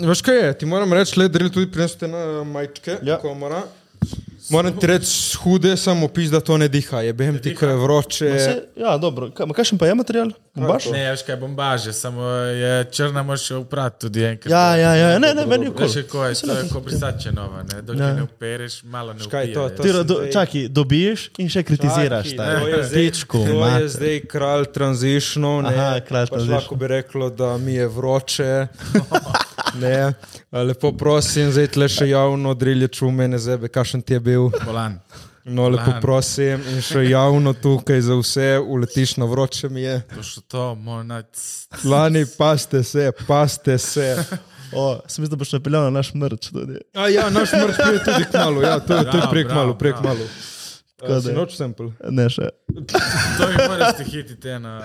Veš kaj je, ti moram reči, le dril tudi prinesete na majčke, Ja. ja. komora. Moram ti reči, hude, samo pis, da to ne diha, je bem ti, ko je vroče. Se, ja, dobro. Ka, ma kakšen pa je material? Bombaž? Ne, veš kaj, bombaže, samo je črna, moraš jo uprati tudi enkrat. Ja, ja, ja, ne, ne, meni je kul. Veš, ko je, to je ko brisače nova, ne, dokaj Ja. ne opereš, malo ne Škaj, to- to Ti, sem do, zdaj- čaki, dobiš in še kritiziraš. Čaki, stari. to je zdaj- Pičku, To je zdaj kralj transitionov. ne, Aha, kralj pač transitionov. Lahko bi reklo, da mi je vroče. Ne, lepo prosim, zdaj tle še javno drilje čume, ne zebe, kakšen ti je bil. Bolan. No, lepo Lan. prosim, in še javno tukaj za vse, uletiš na vroče mi je. To to. Lani, paste se, paste se. O, sem mislil, da boš napeljal na naš mrč tudi. A ja, naš mrš prije tudi k malu, ja, to, to je prek malu, prek malu. Noč sample. Ne še. To mi moraš hititi ena.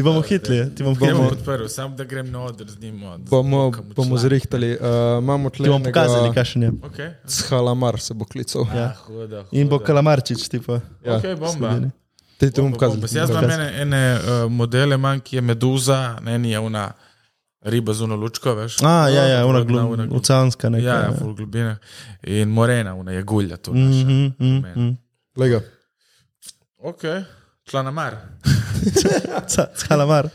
Ti bomo hitli, ti bomo, Gremo bomo, podprl, samo da grem na oder z njim. od- Bomo, v bomo zrihtali. Uh, imamo tle ti bomo pokazali, enega kakšen je. Okay. Halamar se bo klical. Ja. Ah, huda, In bo huda. kalamarčič, tipo. Ja, Ok, bomba. Sloveniji. Te ti bom Bomba, bomba. pokazal. Jaz znam ene, ene uh, modele, manj, ki je meduza, ne eni je una riba z uno lučko, veš. A, ja, ja, una glu- oceanska neka. Ja, ja, full globine. In morena, una je gulja tu. Mm. Mhm, mhm, mhm. Lega. Ok, šla na mar. Ca- Calamar.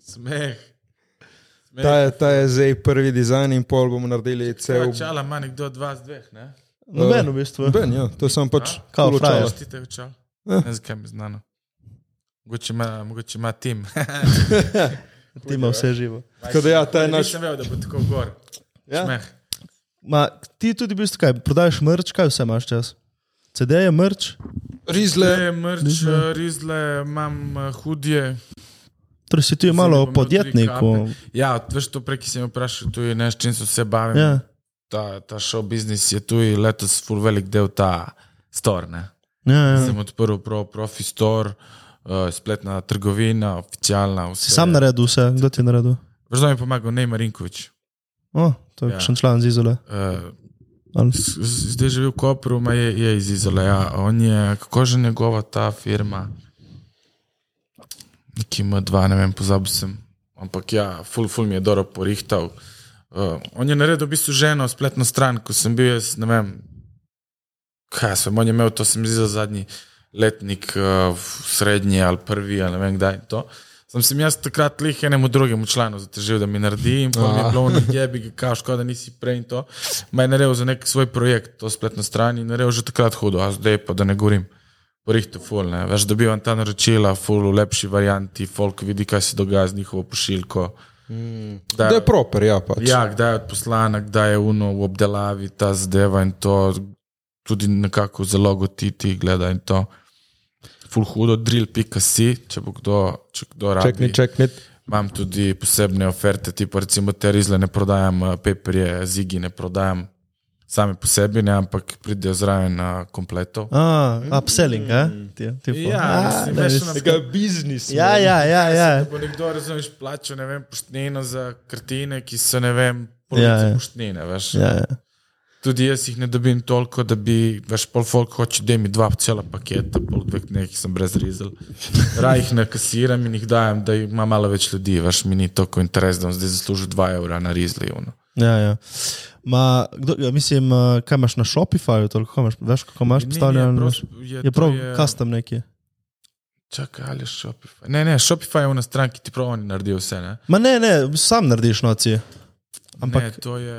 Smeh. Smeh. Ta je, ta je zdaj prvi dizajn in pol bomo naredili cel. Čala ima nekdo od vas dveh, ne? Noben v bistvu. Ben, ja, to je samo pač Kao frajer. očala. Ti te očal? Ja. Ne znam, kaj mi je znano. Mogoče ima, mogoče ima tim. Ti ima vse živo. Tako da ja, ta je naš. Nisem vedel, da bo tako gor. Ja. Šmeh. Ma, ti tudi v bistvu kaj, prodajaš mrč, kaj vse imaš čas? CD je mrč, Rizle. Le, mrč, eh, rizle, imam eh, hudje. torej si ti malo podjetnik. Ja, veš to prej, ki sem vprašal, tu je nešto, čim se bavim. Ja. Ta, ta show biznis je tu in letos ful velik del ta store. Ne? Ja, ja. Sem odprl pro, profi store, uh, spletna trgovina, oficialna. Vse. Si sam naredil vse, kdo ti je naredil? Da mi je pomagal Neymar Rinkovič. O, to je Ja. še član z izole. Uh, z- zdaj živi v Kopru, ma je, je iz Izola. Ja. On je, kako že njegova ta firma, neki M2, ne vem, pozabil sem. Ampak ja, ful, ful mi je dobro porihtal. Uh, on je naredil v bistvu ženo spletno stran, ko sem bil jaz, ne vem, kaj sem, on imel to, sem zdaj zadnji letnik, uh, srednji ali prvi, ali ne vem kdaj to. Sem se jaz takrat lih enemu drugemu članu zatežil, da mi naredi in pa mi je bilo nekje, bi ga kao, škoda nisi prej in to. Ma je naredil za nek svoj projekt, to spletno stran in naredil že takrat hudo, a zdaj pa da ne govorim. Porihto ful, ne. Veš, dobivam ta naročila, ful v lepši varianti, folk vidi, kaj se dogaja z njihovo pošiljko. Mm. Da je proper, ja, pač. Ja, kdaj je odposlana, kdaj je uno v obdelavi ta zadeva in to tudi nekako zelo gotiti, gleda in to. Full hudo, drill.si, če bo kdo, če kdo rabi. Čekni, čekni. Imam tudi posebne oferte, tipo recimo te rizle ne prodajam, eh, peperje, zigi ne prodajam sami po sebi, ne, ampak pridejo zraven na kompleto. A, upselling, eh? Ti, ti Ja, mislim, veš, Tega biznis. ja, ja, ja, ja. Da bo nekdo, razumeš, plačal, ne vem, poštnino za kartine, ki so, ne vem, polovice Ja, ja, ja. ja. poštnine, veš. ja, ja. Tudi jaz jih ne dobim toliko, da bi, veš, pol folk hoče, da mi dva cela paketa, pol dveh dneh sem brez rizel. Raj jih nakasiram in jih dajem, da ima malo več ljudi, veš, mi ni toliko interes, da bom zdaj zaslužil 2 evra na rizli. Ono. ja, ja. Ma, kdo, ja, mislim, eh, kaj imaš na Shopifyju, toliko imaš, veš, kako imaš postavljeno? je prost- je, je prav je- custom neki. Čakaj, ali je Shopify? Ne, ne, Shopify je na stran, ki ti prav oni naredijo vse, ne? Ma ne, ne, sam narediš noci. Ampak ne, to je...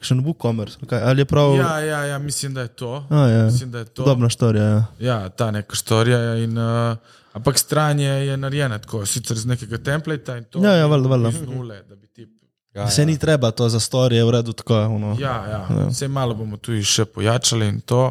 še ne WooCommerce, okay. ali je prav? Ja, ja, ja, mislim, da je to. A, ja. Mislim, da je to. Podobna štorija. Ja. Ja, ta neka štorija. In, uh, ampak stran je, je narejena tako, sicer z nekega templata in to. Ja, ja, valjda, valjda. nule, da bi ti. Ja, Se ni treba to za storije, v redu tako. Ono. Ja, ja. Vse malo bomo tu še pojačali in to,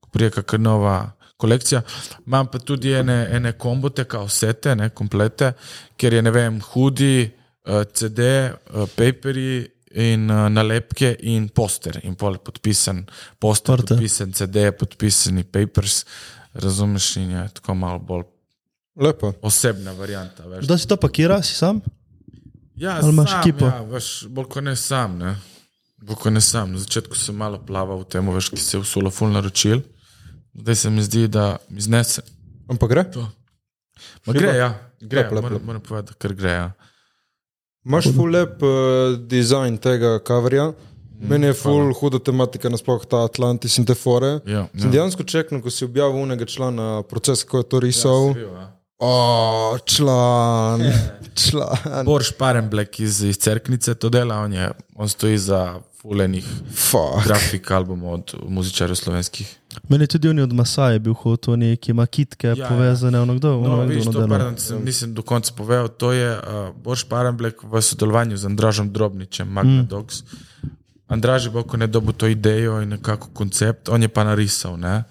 ko prije kakšna nova kolekcija. Imam pa tudi ene, ene kombote, kao sete, ne, komplete, kjer je, ne vem, hudi, uh, CD, uh, paperi in uh, nalepke in poster. In pol podpisan poster, Porte. podpisan CD, podpisani papers, razumeš, in je tako malo bolj Lepo. osebna varianta. Veš. Kdo si to pakira, si sam? Ja, Ali imaš ekipo? Ja, veš, bolj kot ne sam. Ne. Bolj kot ne sam. Na začetku sem malo plaval v tem, veš, ki se je usulo ful naročil. Zdaj se mi zdi, da mi znese. Ampak gre? Ma gre, ja. Gre, Lep, lep, moram, lep. moram povedati, da kar gre. Ja. Imaš ful lep uh, dizajn tega coverja. Meni je ful huda tematika, nasploh ta Atlantis in te fore. Ja, Sem ja. dejansko čekal, ko si objavil unega člana procesa, kako je to risal. Ja. O, član, član. Borš Parenblek iz, iz Cerknice to dela, on, je, on stoji za fulenih Fuck. grafik albumov od muzičarjev slovenskih. Meni je tudi oni od Masaja bil hotel, neki ima kitke Ja, ja, ja. povezane, ono kdo, No, ono vidiš, kdo to, pardon, sem, nisem do konca povedal. To je uh, Boš Parenblek v sodelovanju z Andražom Drobničem, Magna mm. Dogs. Andraž je boko ne dobil to idejo in nekako koncept, on je pa narisal. Ne?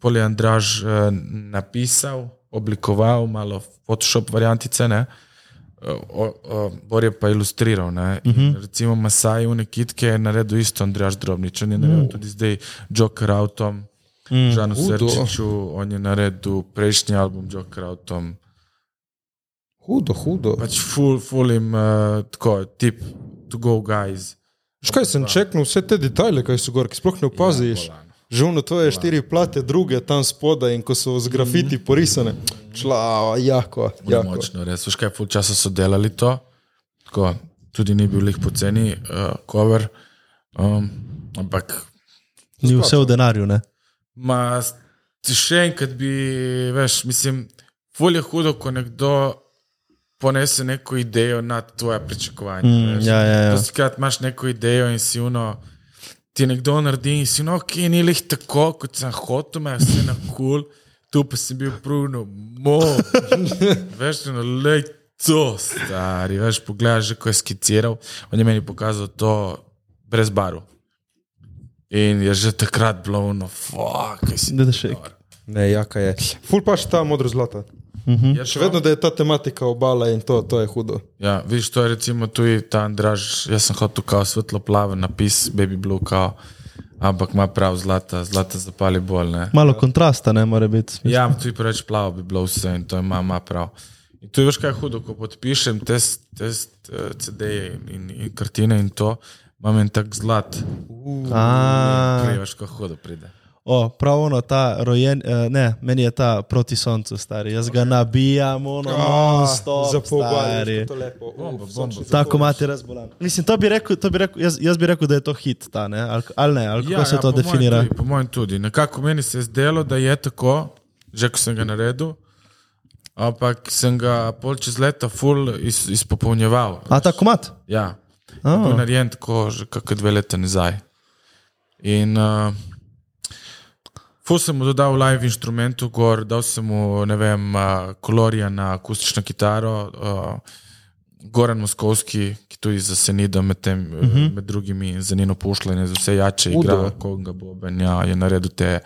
Pol je Andraž uh, napisal, oblikoval, malo Photoshop variantice, ne? O, o, Bor je pa ilustriral. Ne? In, Mhm. recimo Masaj v nekitke je naredil isto Andraž Drobnič, on je naredil tudi zdaj Joker Autom. Mm. Žanu Hudo. Srčiču, on je naredil prejšnji album Joker Autom. Hudo, hudo. Pač full, full jim uh, tako, tip, to go guys. Škaj sem čekal vse te detajle, kaj so gor, ki sploh ne opaziš. Bolano. Živno tvoje štiri plate, druge tam spodaj in ko so z grafiti porisane. Čla, jako, Ja, jako. močno, res. Veš kaj, full časa so delali to, tako, tudi ni bil lih poceni uh, cover, um, ampak Ni vse v denarju, ne? Ma, s- še enkrat bi, veš, mislim, fulje hudo, ko nekdo ponese neko idejo nad tvoje pričakovanje. Mm, veš. ja, ja, ja. Dostikrat imaš neko idejo in si uno, ti nekdo naredi in si no, ki ni lih tako, kot sem hotel, me vse na kul, cool, tu pa si bil pruno, mo. veš, no, lej to, stari, veš, pogledaš, že ko je skiciral, on je meni pokazal to brez baru. In je že takrat bilo, no, fuck, si. Da, da še-. Ne, jaka je. Ful pač ta modro zlata. Je Še to- vedno, da je ta tematika obala in to, to je hudo. Ja, vidiš, to je recimo tudi ta Andraž, jaz sem hotel kao svetlo plaven napis, baby blue kao, ampak ima prav zlata, zlata zapali bolj, ne. Malo kontrasta ne more biti. Ja, tudi preveč plavo bi bilo vse in to ima, ima prav. In tu je veš kaj je hudo, ko podpišem te, uh, CD-je in, in, in kartine in to, imam en tak zlat, A, prej veš, kako hudo pride. O, prav ono, ta rojen, eh, ne, meni je ta proti soncu, stari. Jaz ga nabijam, ono, za. To je lepo. Bomba, bomba. Tako imate razbolan. Mislim, to bi rekel, to bi rekel jaz, jaz bi rekel, da je to hit, ta, ne? Ali, ali ne, ali kako se to Ja, po mojem definira? Tudi, po mojem tudi. Nekako meni se je zdelo, da je tako, že ko sem ga naredil, ampak sem ga pol čez leta full iz, izpopolnjeval. A ta komat? Ja, A. bil narejen tako že kakšne dve leta nazaj. In uh, ful sem mu dodal live inštrumentu, gor, dal sem mu, ne vem, kolorija na akustično kitaro. Uh, Goran Moskovski, ki tudi za Senida, med, tem, uh Mhm. -huh. med drugimi za njeno pošljanje, za vse jače igra, konga boben, ja, je naredil te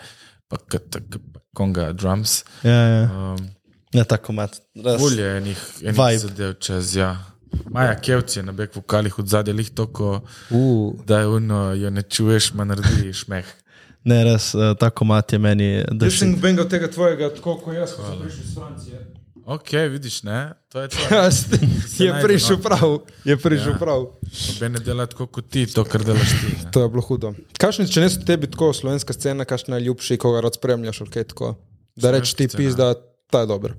pa, k- tak- pa, konga drums. Ja, ja. Um, Ne, ta komat. Res. Volje enih, enih Vibe. zadev čez, ja. Maja Kevc je na bek vokalih od zadaj, lih toko, Uh. da je uno, jo ne čuješ, ma naredi šmeh. Ne, res, eh, ta komat je meni, da Jaz sem bengal tega tvojega, tako kot jaz, ko sem prišel iz Francije. Ok, vidiš, ne? To je to. je najde, prišel no. prav, je prišel Ja. prav. Noben ne dela tako kot ti, to, kar delaš ti. Ne? To je bilo hudo. Kakšni, če niso tebi tako slovenska scena, kakšna je ljubši, koga rad spremljaš, ali kaj tako? Da rečeš ti pis, da ta je dober.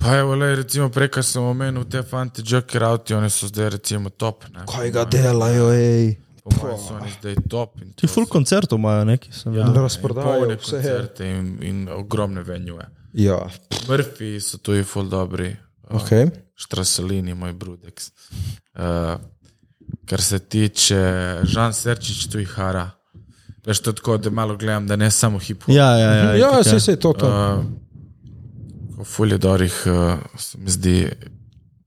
Pa evo, le, recimo, prej, ko sem omenil te fanti, Joker Auti, oni so zdaj recimo top. Ne? Kaj ga delajo, ej. Po mojem so oni zdaj top. in Ti to full so- koncertov imajo neki, sem Ja, videl. Razprodajajo polne vse. koncerte in, in ogromne venjuje. Ja, Murphy so tudi full dobri. Uh, ok. Štraselini, moj brudek. Uh, kar se tiče Žan Serčič, tu jih hara. Veš, to je tako, da malo gledam, da ne samo hip-hop. Ja, ja, ja. Ja, itak, se se to. to. Uh, v Fuljedorih uh, se mi zdi,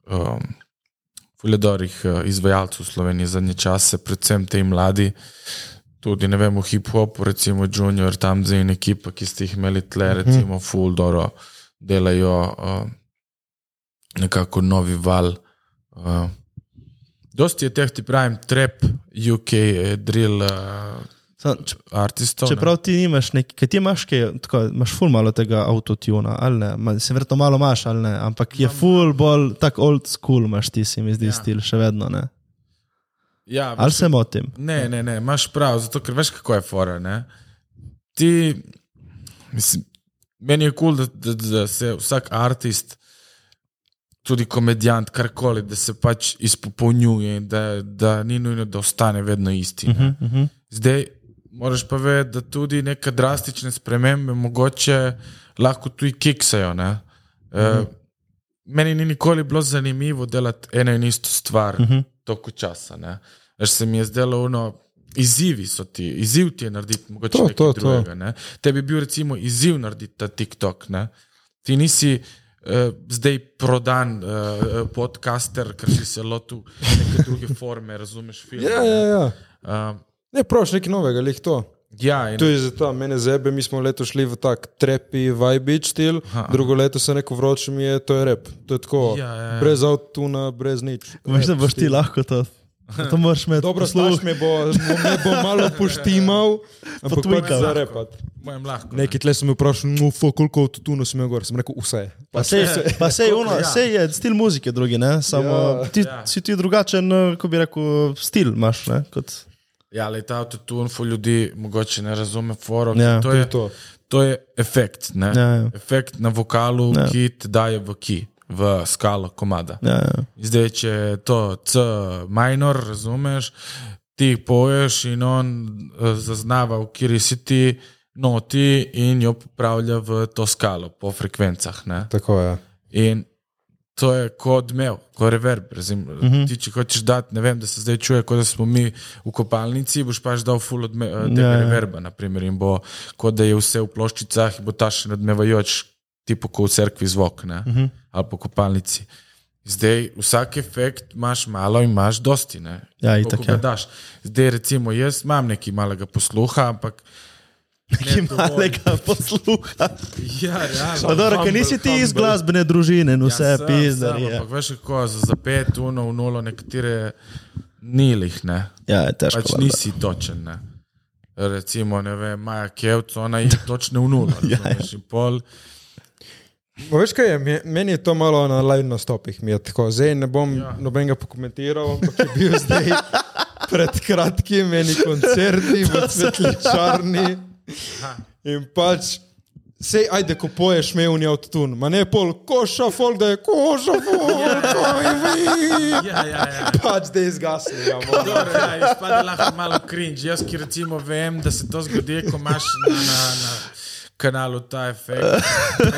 um, Fuljedorih uh, izvajalcev v Sloveniji zadnje čase, predvsem te mladi, tudi ne vem, v hip-hopu, recimo Junior, tam zdaj in ekipa, ki ste jih imeli tle, recimo Fuldoro, delajo uh, nekako novi val. Uh, dosti je teh, ti pravim, trap, UK, eh, drill uh, Sam, če, artistov. ne. čeprav ti nimaš neki, kaj ti imaš, kaj, tako, imaš full malo tega autotuna, ali ne, se verjetno malo imaš, ali ne, ampak je full bolj tak old school imaš ti, se mi zdi Ja. stil, še vedno ne. ja, Ali se motim? Ne, ne, ne, imaš prav, zato ker veš, kako je fora. Ne? Ti, mislim, meni je kul, cool, da, da, da se vsak artist, tudi komedijant, karkoli, da se pač izpopolnjuje, da, da ni nujno, da ostane vedno isti. Uh ne. -huh, uh -huh. Zdaj, moraš pa vedeti, da tudi neke drastične spremembe mogoče lahko tudi kiksajo. ne. E, meni ni nikoli bilo zanimivo delati eno in isto stvar Mhm. toliko časa. Veš, se mi je zdelo, ono, izzivi so ti, izziv ti je narediti mogoče To, to, to. drugega. Ne. Tebi bi bil recimo izziv narediti ta TikTok. Ne. Ti nisi. Uh, zdaj prodan uh, podcaster, ker si se lotil neke druge forme, razumeš film. Ja, ja, ja. Uh, Ne, praviš nekaj novega, lih to. ja, in To je za to, mene zebe, mi smo leto šli v tak trepi, vibe stil, Aha. drugo leto se neko vroče mi je, to je rep. To je tako, Ja, ja, ja. brez avtuna, brez nič. Veš, da boš ti lahko to. To moraš imeti Dobro, staš me bo, me bo malo poštimal, ampak pač Potujkal. za repat. mojem lahko. Neki tle sem me vprašal, no, fo, koliko avtuna sem imel gor, sem rekel vse. Pa sej, pa sej, ono, ja. sej je stil muzike drugi, ne? Samo Ja. ti, Ja. si ti drugačen, eh, ko bi rekel, stil imaš, ne? Kot, Ja, ali ta avtotune, fu ljudi mogoče ne razume foro. Ja, to, je, to. to je efekt, ne? Ja, ja. efekt na vokalu, Ja. ja. ki te daje v ki, v skalo komada. ja, ja. Zdaj, če je to C minor, razumeš, ti poješ in on eh, zaznava, v kateri si ti noti in jo popravlja v to skalo po frekvencah. Ne? Tako je. In to je kot odmev, kot reverb. Razim, uh Mhm. -huh. Ti, če hočeš dati, ne vem, da se zdaj čuje, kot da smo mi v kopalnici, boš pač dal full odme, eh, tega Ja, ja, reverba, naprimer, in bo kot da je vse v ploščicah in bo ta še nadmevajoč, tipo kot v cerkvi zvok, ne? uh Mhm. -huh. ali po kopalnici. Zdaj, vsak efekt imaš malo in imaš dosti. Ne? Ja, itak, ga ja. daš. Zdaj, recimo, jaz imam nekaj malega posluha, ampak. Ki malega posluha. Ja. Pa dobro, ker nisi ti iz glasbene družine in vse Ja, sem, Ja, Ampak veš, kako za, za pet, uno, v nulo, nekatere nilih, ne. ja, je težko. Pač nisi točen, ne. Recimo, ne vem, Maja Kevc, ona je točna v nulo. Ja, ja. pol. Veš kaj je, Me- meni je to malo na live nastopih. mi je tako. Zdaj ne bom Ja. ja. nobenega pokomentiral, ampak je bil zdaj pred kratkim meni koncerti v Svetličarni. In pač, sej, ajde, ko poješ mevni avtotun, ma ne pol koša, folk, da je koša, folk, Ja, ja, ja. pač da je izgasnil. Ja, malo. Dobro, ja, izpade lahko malo cringe. Jaz, ki recimo vem, da se to zgodi, ko imaš na, na, na kanalu ta efekt.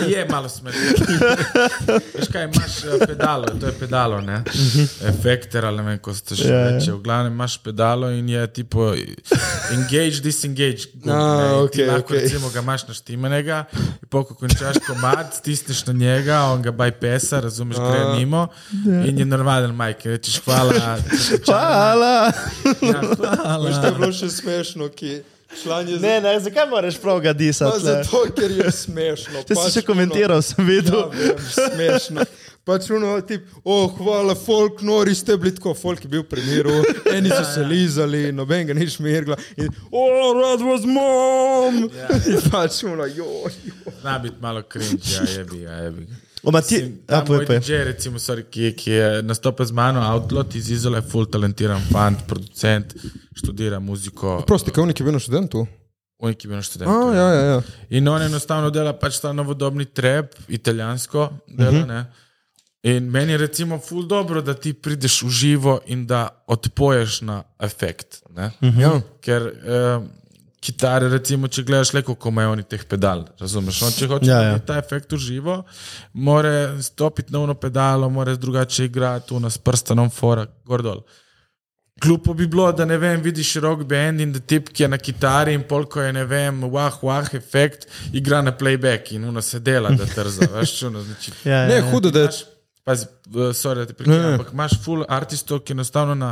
Je malo smešno. Veš kaj, imaš eh, pedalo, to je pedalo, ne? Efekter ali ne vem, ko se to še Ja, ja. reče. V glavnem imaš pedalo in je tipo engage, disengage. in ti okej, lahko okej. recimo ga imaš naštimanega, in pa ko končaš komad, stisneš na njega, on ga bypassa, razumeš, gre mimo in je normalen majk. Rečeš hvala. Hvala. Ja, hvala. Veš, to je bilo še smešno, ki član je Ne, ne, zakaj moraš prav ga Pa disati? le? zato, ker je smešno. Te si Pač še komentiral, sem videl. Ja, vem, smešno. Pač uno, tip, oh, hvala, folk, nori ste bili tako, folk je bil pri miru, eni so se lizali, noben ga ni šmirgla. In, oh, that was mom! In pač uno, joj. Zna biti malo cringe, ja, je bi, ja, je bi. Oma ti, Mislim, a povej, povej. DJ, recimo, sorry, ki, ki je nastopil z mano, Outlot iz Izola, je full talentiran fant, producent, študira muziko. Prosti, kaj je bil na študentu? On je je bil na študentu. A, ja, ja, ja. In on enostavno dela pač ta novodobni trep, italijansko dela. Uh -huh. In meni je recimo ful dobro, da ti prideš v živo in da odpoješ na efekt. Uh -huh. ja. Ker eh, kitare, recimo, če gledaš le, kako imajo oni teh pedal, razumeš? On, če hoče Ja, ja, ta efekt v živo, mora stopiti na uno pedalo, mora drugače igrati, tu nas prstanom fora, gor dol. Glupo bi bilo, da ne vem, vidiš rock band in da tip, ki je na kitari in polko je, ne vem, wah, wah, efekt, igra na playback in uno se dela, da trza, veš, čuno, znači. Ja, ja, Ne, ja. hudo, da je. Pazi, sorry, da te Ne, prekinem, ne. ampak imaš full artistov, ki enostavno na,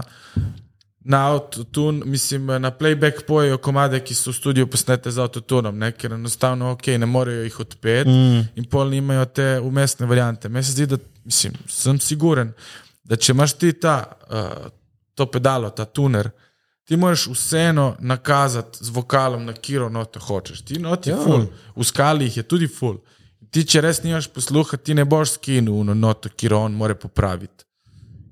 na autotune, mislim, na playback pojejo komade, ki so v studiu posnete z autotunom, ne, ker enostavno, ok, ne morejo jih odpeti mm. in pol nimajo te umestne variante. Meni se zdi, da, mislim, sem siguren, da če imaš ti ta, uh, to pedalo, ta tuner, ti moraš vseeno nakazati z vokalom, na kiro noto hočeš. Ti noti ja. full, v skali jih je tudi full. Ti, če res nimaš posluha, ti ne boš skinil na noto, ki on more popraviti.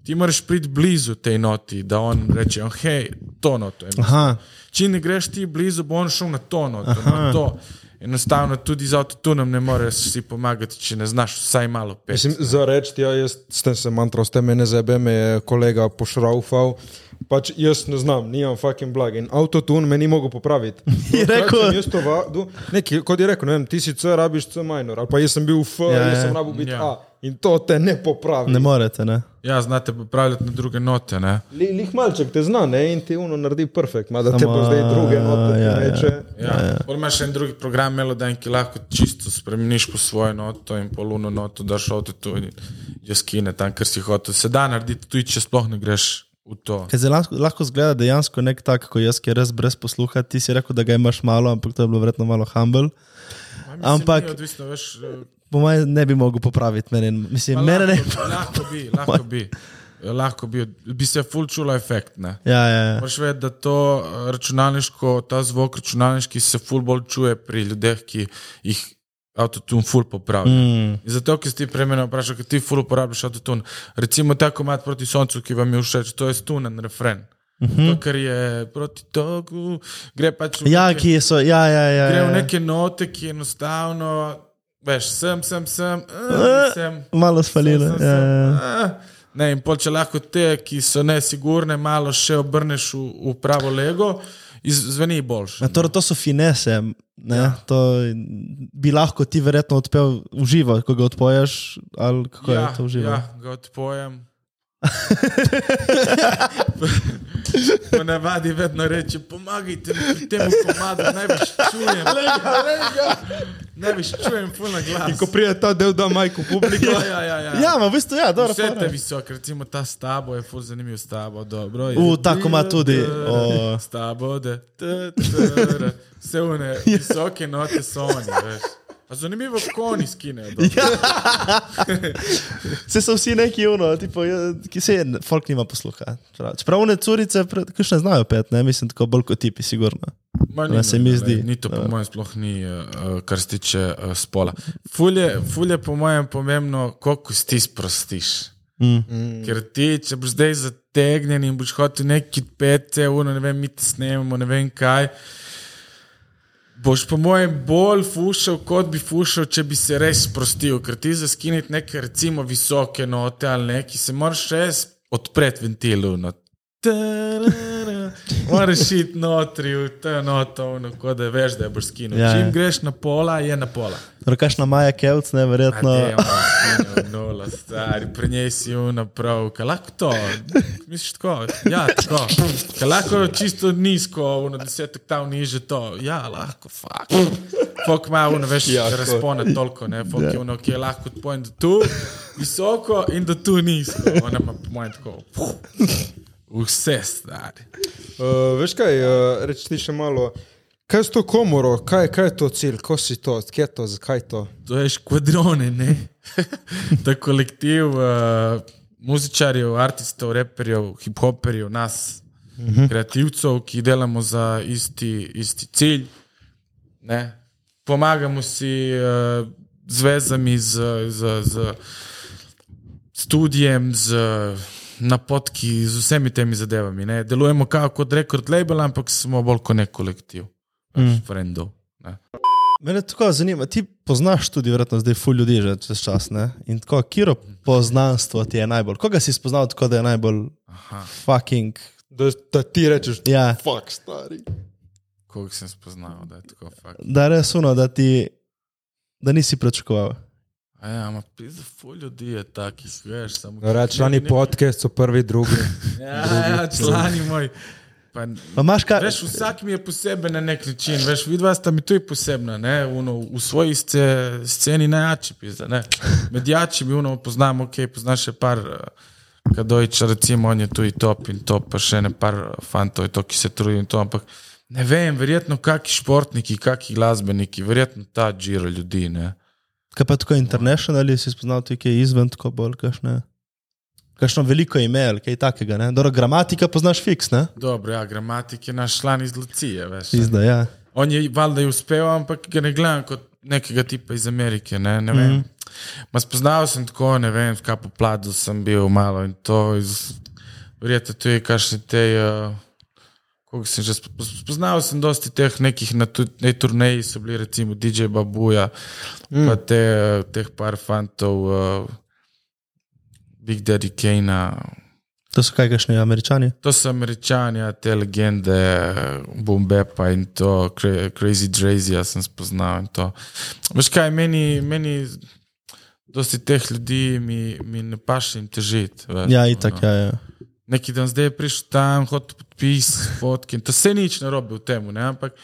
Ti moraš priti blizu tej noti, da on reče: oh, hej, to noto je. mislim." Aha, Če ne greš ti blizu, bo on šel na to noto. Na to. Enostavno tudi z avtotunom ne moreš si pomagati, če ne znaš vsaj malo peti. Mislim, za reči, ja, jaz sem se mantral, ste mene zebe, me je kolega pošraufal. Pač jaz ne znam, nimam fucking blag. In avtotun me ni mogel popraviti. Je rekel- Jaz to vadu, kot je rekel, ne vem, ti si C, rabiš C minor, ali pa jaz sem bil F, Ja, ja, jaz ja. sem rabil biti ja. A. In to te ne popravi. ne morete, ne? Ja, znate popravljati na druge note. Ne? Li, lih malček te zna, ne, in ti uno naredi perfekt, da te Samo, pa zdaj druge note ja, ja, ja. meče. Ja, ja. Pol imaš en drugi program, Melodyne, ki lahko čisto spremeniš po svojo noto in poluno noto, daš avto in jo skine tam, ker si hotel. Se da narediti, tudi če sploh ne greš. Ker se lahko, lahko zgleda dejansko nek tak, kot jaz, ki je res brez posluha. Ti si rekel, da ga imaš malo, ampak to je bilo verjetno malo humble. Ampak- Odvisno, veš, Po mojem ne bi mogel popraviti mene. Mislim, pa mene ne. lahko, lahko bi, lahko bi. Lahko bi, bi se full čula efekt. Ne? Ja, ja, ja. Moraš vedeti, da to eh, računalniško, ta zvok računalniški se ful bolj čuje pri ljudeh, ki jih avtotune ful popravlja. Mm. Zato, ki si ti prej mene vprašal, ker ti ful uporabljaš avtotune. Recimo ta komat proti soncu, ki vam je všeč, to je stunen refren. Uh -huh. To, kar je proti toku, gre pač v Ja, neke- so, ja, ja, ja. gre v ja. neke note, ki enostavno, veš, sem, sem, sem, uh, sem. Malo spalile. Sem, sem, Ja, sem. ja. Ah, Ne, in pol, če lahko te, ki so nesigurne, malo še obrneš v, v pravo lego zveni boljše. Ja, torej, to so finese. Ne, ja. To bi lahko ti verjetno odpel v živo, ko ga odpoješ. Kako ja, je to v živo? Ja, ga odpojem. Ponavadi vedno reče, pomagajte mi pri tem komadu, največ čujem. Največ čujem, puno glas. In ko pride ta del, da majko publiko. Ja, ja, ja. ja. Ja, ma, v bistvu, ja, dobro. Vse te visoke, recimo ta stabo je ful zanimiv stabo, dobro. je. U, tako ima tudi, o. Stabo, da, t, t, r. vse one visoke note so oni, veš. Zanimivo, kako oni skinejo. dobro. Se so vsi neki uno, tipo, ja, ki se je, folk nima posluha. Čeprav- one curice, kakšne znajo pet, ne, mislim, tako bolj kot tipi, sigurno. Ma, Ja, se mi ne, zdi. Ni to, po Ja. mojem, sploh ni, uh, kar se tiče uh, spola. Ful je, ful po mojem, pomembno, koliko ti sprostiš. Mm. Ker ti, če boš zdaj zategnjen in boš hotel neki pete, uno, ne vem, mi te snemamo, ne vem kaj. Boš, po mojem, bolj fušal, kot bi fušal, če bi se res sprostil. Ker ti za skiniti neke, recimo, visoke note ali neki, se moraš res odpreti ventilu. No. Tarara. Moraš iti notri, v to noto, ono, kot da veš, da je boš skinil. Ja, Ja, Čim ja. greš na pola, je na pola. Torej, kakšna Maja Kevc, ne, verjetno. No, nula, stari, pri njej si una prav, kaj lahko to, misliš tako, ja, tako, kaj lahko čisto nizko, uno desetek tam niže to, ja, lahko, fuk. Fok ima uno, veš, ja, razpone toliko, ne, fok je uno, ki je lahko odpojen do tu, visoko in do tu nizko, ona ima po mojem tako, vse stari. Uh, veš kaj, uh, reči ti še malo. Kaj je to komoro, kaj, kaj je to cilj, ko si to, kje je to, zakaj to? To je škvadrone, ne? to je kolektiv uh, muzičarjev, artistov, reperjev, hip-hoperjev, nas, uh -huh. kreativcev, ki delamo za isti, isti cilj. Ne? Pomagamo si uh, z vezami, z, z, z studijem, z napotki, z vsemi temi zadevami. Ne? Delujemo kao kot rekord label, ampak smo bolj kot nek kolektiv, mm. frendov. Ne? Mene tako zanima, ti poznaš tudi, verjetno, zdaj ful ljudi že čez čas, ne? In tako, kiro poznanstvo ti je najbolj? Koga si spoznal tako, da je najbolj Aha. fucking, Da, da ti rečeš, ja, fuck, stari. Koliko sem spoznal, da je tako fakt. da je res uno, da ti, da nisi pričakoval. Ja, ma pizda, ful ljudi je takih, veš, samo... Reči, člani podcast so prvi, drugi. Ja, ja, člani moj. Pa, Pa imaš kaj? veš, vsak mi je poseben na nek način, veš, vidva sta mi tudi posebna, ne, uno, v svoji sce, sceni najjači, pizda, ne. Med jačimi, uno, poznamo, ok, poznaš še par, eh, Kadojča, recimo, on je tu i top in top, pa še ne par eh, fantov je to, ki se trudijo in to, ampak ne vem, verjetno kakšni športniki, kakšni glasbeniki, verjetno ta džira ljudi, ne. Kaj pa tako international, si spoznal tudi kaj izven, tako bolj, kakšne? Kakšno veliko imel, kaj takega, ne? Dobro, gramatika poznaš fiks, ne? Dobro, ja, gramatik je naš član iz Lucije, veš. Izda, ja. On je valjda je uspel, ampak ga ne gledam kot nekega tipa iz Amerike. Ne, ne vem. Mm -hmm. Spoznal sem tako, ne vem, kaj po pladu sem bil malo in to. Iz, verjetno tu je kakšne te. Uh, sem že sp- spoznal, sem dosti teh nekih na tej turneji, so bili recimo DJ Babuja, mm. pa te, eh, teh par fantov, uh, Big Daddy Kane. To so kaj, kakšni američani? To so američani, ja, te legende, Bombepa in to, Cra- Crazy Drazy, sem spoznal. in to. Veš kaj, meni, meni dosti teh ljudi mi, mi ne paše jim težiti. Ja, itak, ja, ja. Neki dan zdaj je prišel tam, hotel podpis, fotke. To se nič ne robi v tem, ne? ampak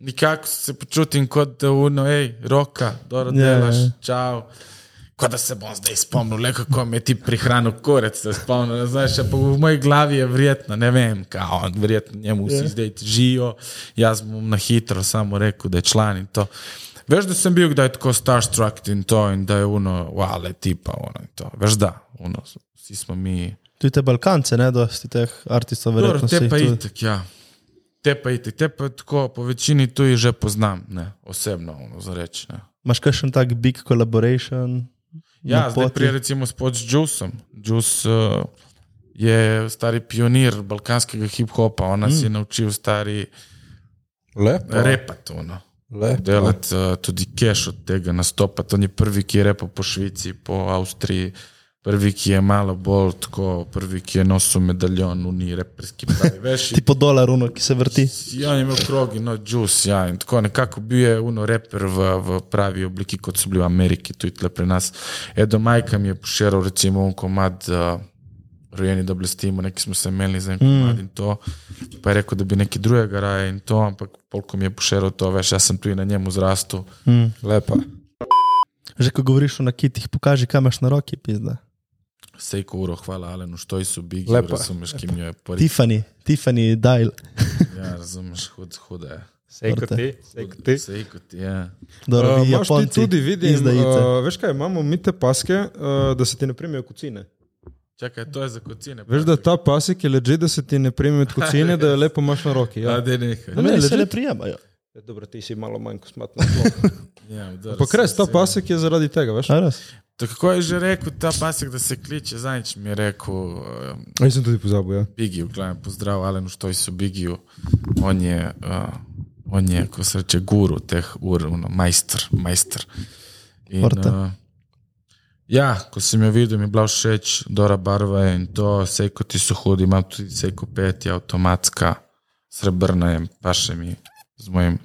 nekako se počutim kot da uno, hej, roka, dobro Ja, ja. delaš, čau. Kot da se bom zdaj spomnil, le kako me ti prihranil korec, se spomnil. ne Znaš, pa v moji glavi je verjetno, ne vem, kao, verjetno njemu vsi zdaj živijo, jaz bom na hitro samo rekel, da je član in to. Veš, da sem bil kdaj tako starstruck in to, in da je uno, wow, le tipa, ono in to. Veš, da, uno, vsi smo mi. Tudi te Balkance, ne, dosti teh artistov, Dobro, verjetno te si pa tudi. itek, ja. Te pa itek, te pa tako, po večini tu jih že poznam, ne, osebno, ono, za reči. Ne. Imaš kakšen tak big collaboration? Ja, zdaj prej recimo spod z Juiceom. Juice uh, je stari pionir balkanskega hip-hopa, ona mm. si je naučil stari ono. Lepo. Delati uh, tudi cash od tega nastopa. On je prvi, ki je repal po Švici, po Avstriji. Prvi, ki je malo bolj tako, prvi, ki je nosil medaljon, uni reperski pravi. Veš, in- Tipo dolar, uno, ki se vrti. Ja, imel krogi, no, juice, ja, in tako nekako bil je uno reper v, v pravi obliki, kot so bili v Ameriki, tudi tle pri nas. Edo Majka mi je poširal recimo un komad, uh, rojeni da blestimo, neki smo se imeli za en komad in to, pa je rekel, da bi nekaj drugega raje in to, ampak polko mi je poširal to, veš, jaz sem tudi na njemu zrastel. Lepa. Že ko govoriš o nakitih, pokaži, kaj imaš na roki, pizda. Sejko uro, hvala Alenu, što so bigi, Lepa. razumeš, ki mi jo je prvi. Tiffany, Tiffany Dial. Ja, razumeš, hud, hude. je. Sej kot ti, sej kot ti. Sejko ti, ja. Dobro, Uh, vi Imaš ti tudi, vidim, izdajice. uh, veš kaj, imamo mi te paske, uh, da se ti ne primijo kocine. Čakaj, to je za kocine. Veš, da ta pasek je leži, da se ti ne primijo kocine, da je lepo imaš na roki. Ja, da nekaj. Ne, ne, se legit. ne prijemajo. Ja, Dobro, ti si malo manj kosmatno. Ja, dobro, Pa res, ta se- pasek je zaradi tega, veš? To kako je že rekel ta pasek, da se kliče, zadnjič mi je rekel, uh, Aj sem tudi pozabil, ja. Bigi, v glavnem pozdrav Alenu Štojsu Bigiju, on je, uh, on je, ko se reče, guru teh ur, ono, majster, majster. In, uh, ja, ko sem jo videl, mi je bila všeč, Dora barva je in to, sejko ti so hudi, imam tudi sejko pet, je avtomatska, srebrna je, pa še mi z mojim.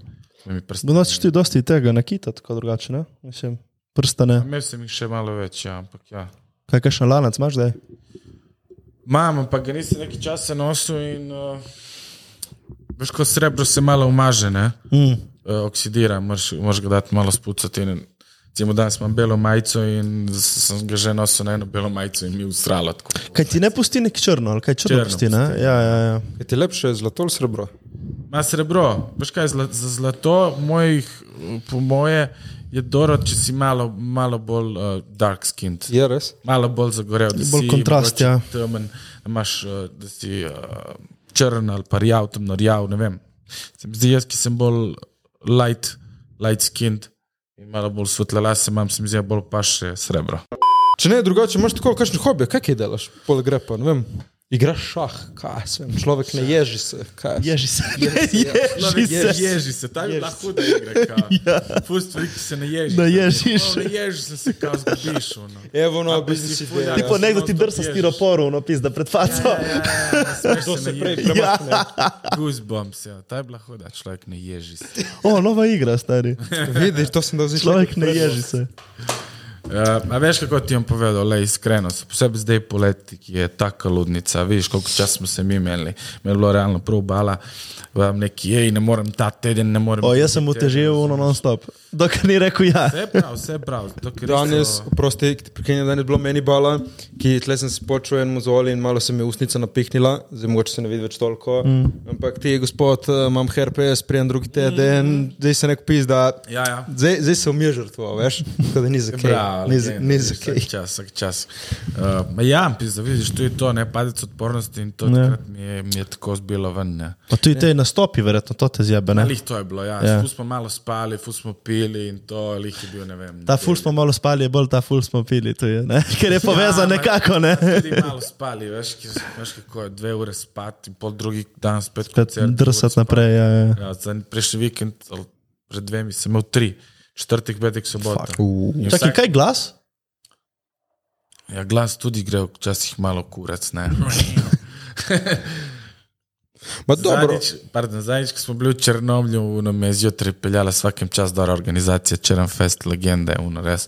Bo nosiš ti dosti tega nakita, tako drugače, ne? Mislim, prstane. Imel sem jih še malo več, ja, ampak ja. Kaj kakšen lanac imaš zdaj? Mam, ampak ga nisem nekaj časa nosil in uh, veš, ko srebro se malo umaže, ne? Mm. uh, oksidira, moraš ga dati malo spucati. In, recimo, danes imam belo majico in sem ga že nosil na eno belo majico in mi je ustralo. tako. Kaj ti ne pusti nek črno, ali kaj črno, Črno pusti, ne? pusti. Ja, ja, ja. Je ti lepše zlato ali srebro? Ma srebro, veš kaj, zla, za zlato mojih, po moje je dobro, če si malo, malo bolj uh, dark skinned. Je res? Malo bolj zagorel, da Bolj si kontrast, ja. temen, da imaš, uh, da si uh, črn ali pa rjav, temno rjav, ne vem. Zdi, jaz, ki sem bolj light, light skinned in malo bolj svetle lase, imam se mi zdi, da bolj paše srebro. Če ne, drugače imaš tako kakšne hobije, kaj kaj delaš? Pol gre pa, ne vem. Igraš šah, kaj se vem, človek ne ježi se. Ježi se. Človek Ježi se. ježi se, ta je bila huda igra. Ja. Ful stvari, ki se ne ježi. Ne ježiš. Ne ježi se, se kao zgubiš. ono. Evo, no, biznis si ideja. Tipo, Ja, nekdo ti drsa ježiš. stiroporu, no, pizda pred faco. Ja, ja, ja, ne smeš To se se prej ježi. premakne. Goosebumps, ja. Ta je bila huda, človek ne ježi se. O, nova igra, stari. Vidiš, to sem da zdaj Človek ne ježi se. Uh, a veš, kako ti bom povedal, le iskreno, posebej zdaj poleti, ki je taka ludnica. Vidiš, koliko časa smo se mi imeli. Me je bilo realno prav bala, vam neki, hej, ne morem ta teden, ne morem. O, jaz sem drugi teden." utežil uno non-stop. Dokler ni rekel ja. Vse prav, vse prav. Danes, so- prosti, ki ti prekinjam, danes je bilo meni bala, ki tle sem se počul en mozol in malo se mi je usnica napihnila, zdaj mogoče se ne vidi več toliko. Mm. Ampak ti, gospod, eh, imam herpes, prijem drugi teden, mm. zdaj se nek pis, da Ja, ja. zdaj, zdaj se umije žrtvo, veš, tako da ni za legenda, Ni za kaj. čas, vsak čas. Uh, ja, pizda, vidiš, tu je to, ne padec odpornosti in to Ne. mi je, mi je tako zbilo ven. Ne. Pa tudi te nastopi, verjetno, to te zjebe, ne? Ali to je bilo, ja. Ja. ja. Ful smo malo spali, ful smo pili in to, lih je bil, ne vem. Ta ful smo malo spali, je bolj ta ful smo pili, tu je, ne? Ker je povezan ma- nekako, ne? Tudi malo spali, veš, veš kako je, dve ure spati, pol drugi dan spet Spet drsati naprej, ja, ja. Ja, prejšnji vikend, pred dvemi, sem imel tri, četrtek, petek, sobota. Čakaj, vsak- kaj glas? Ja, glas tudi gre včasih malo kurac, ne. Ma dobro, Zadnjič, pardon, zadnjič, ko smo bili v Črnomlju, me je zjutraj peljala svakem čas dobra organizacija, Črn Fest, legenda, uno res.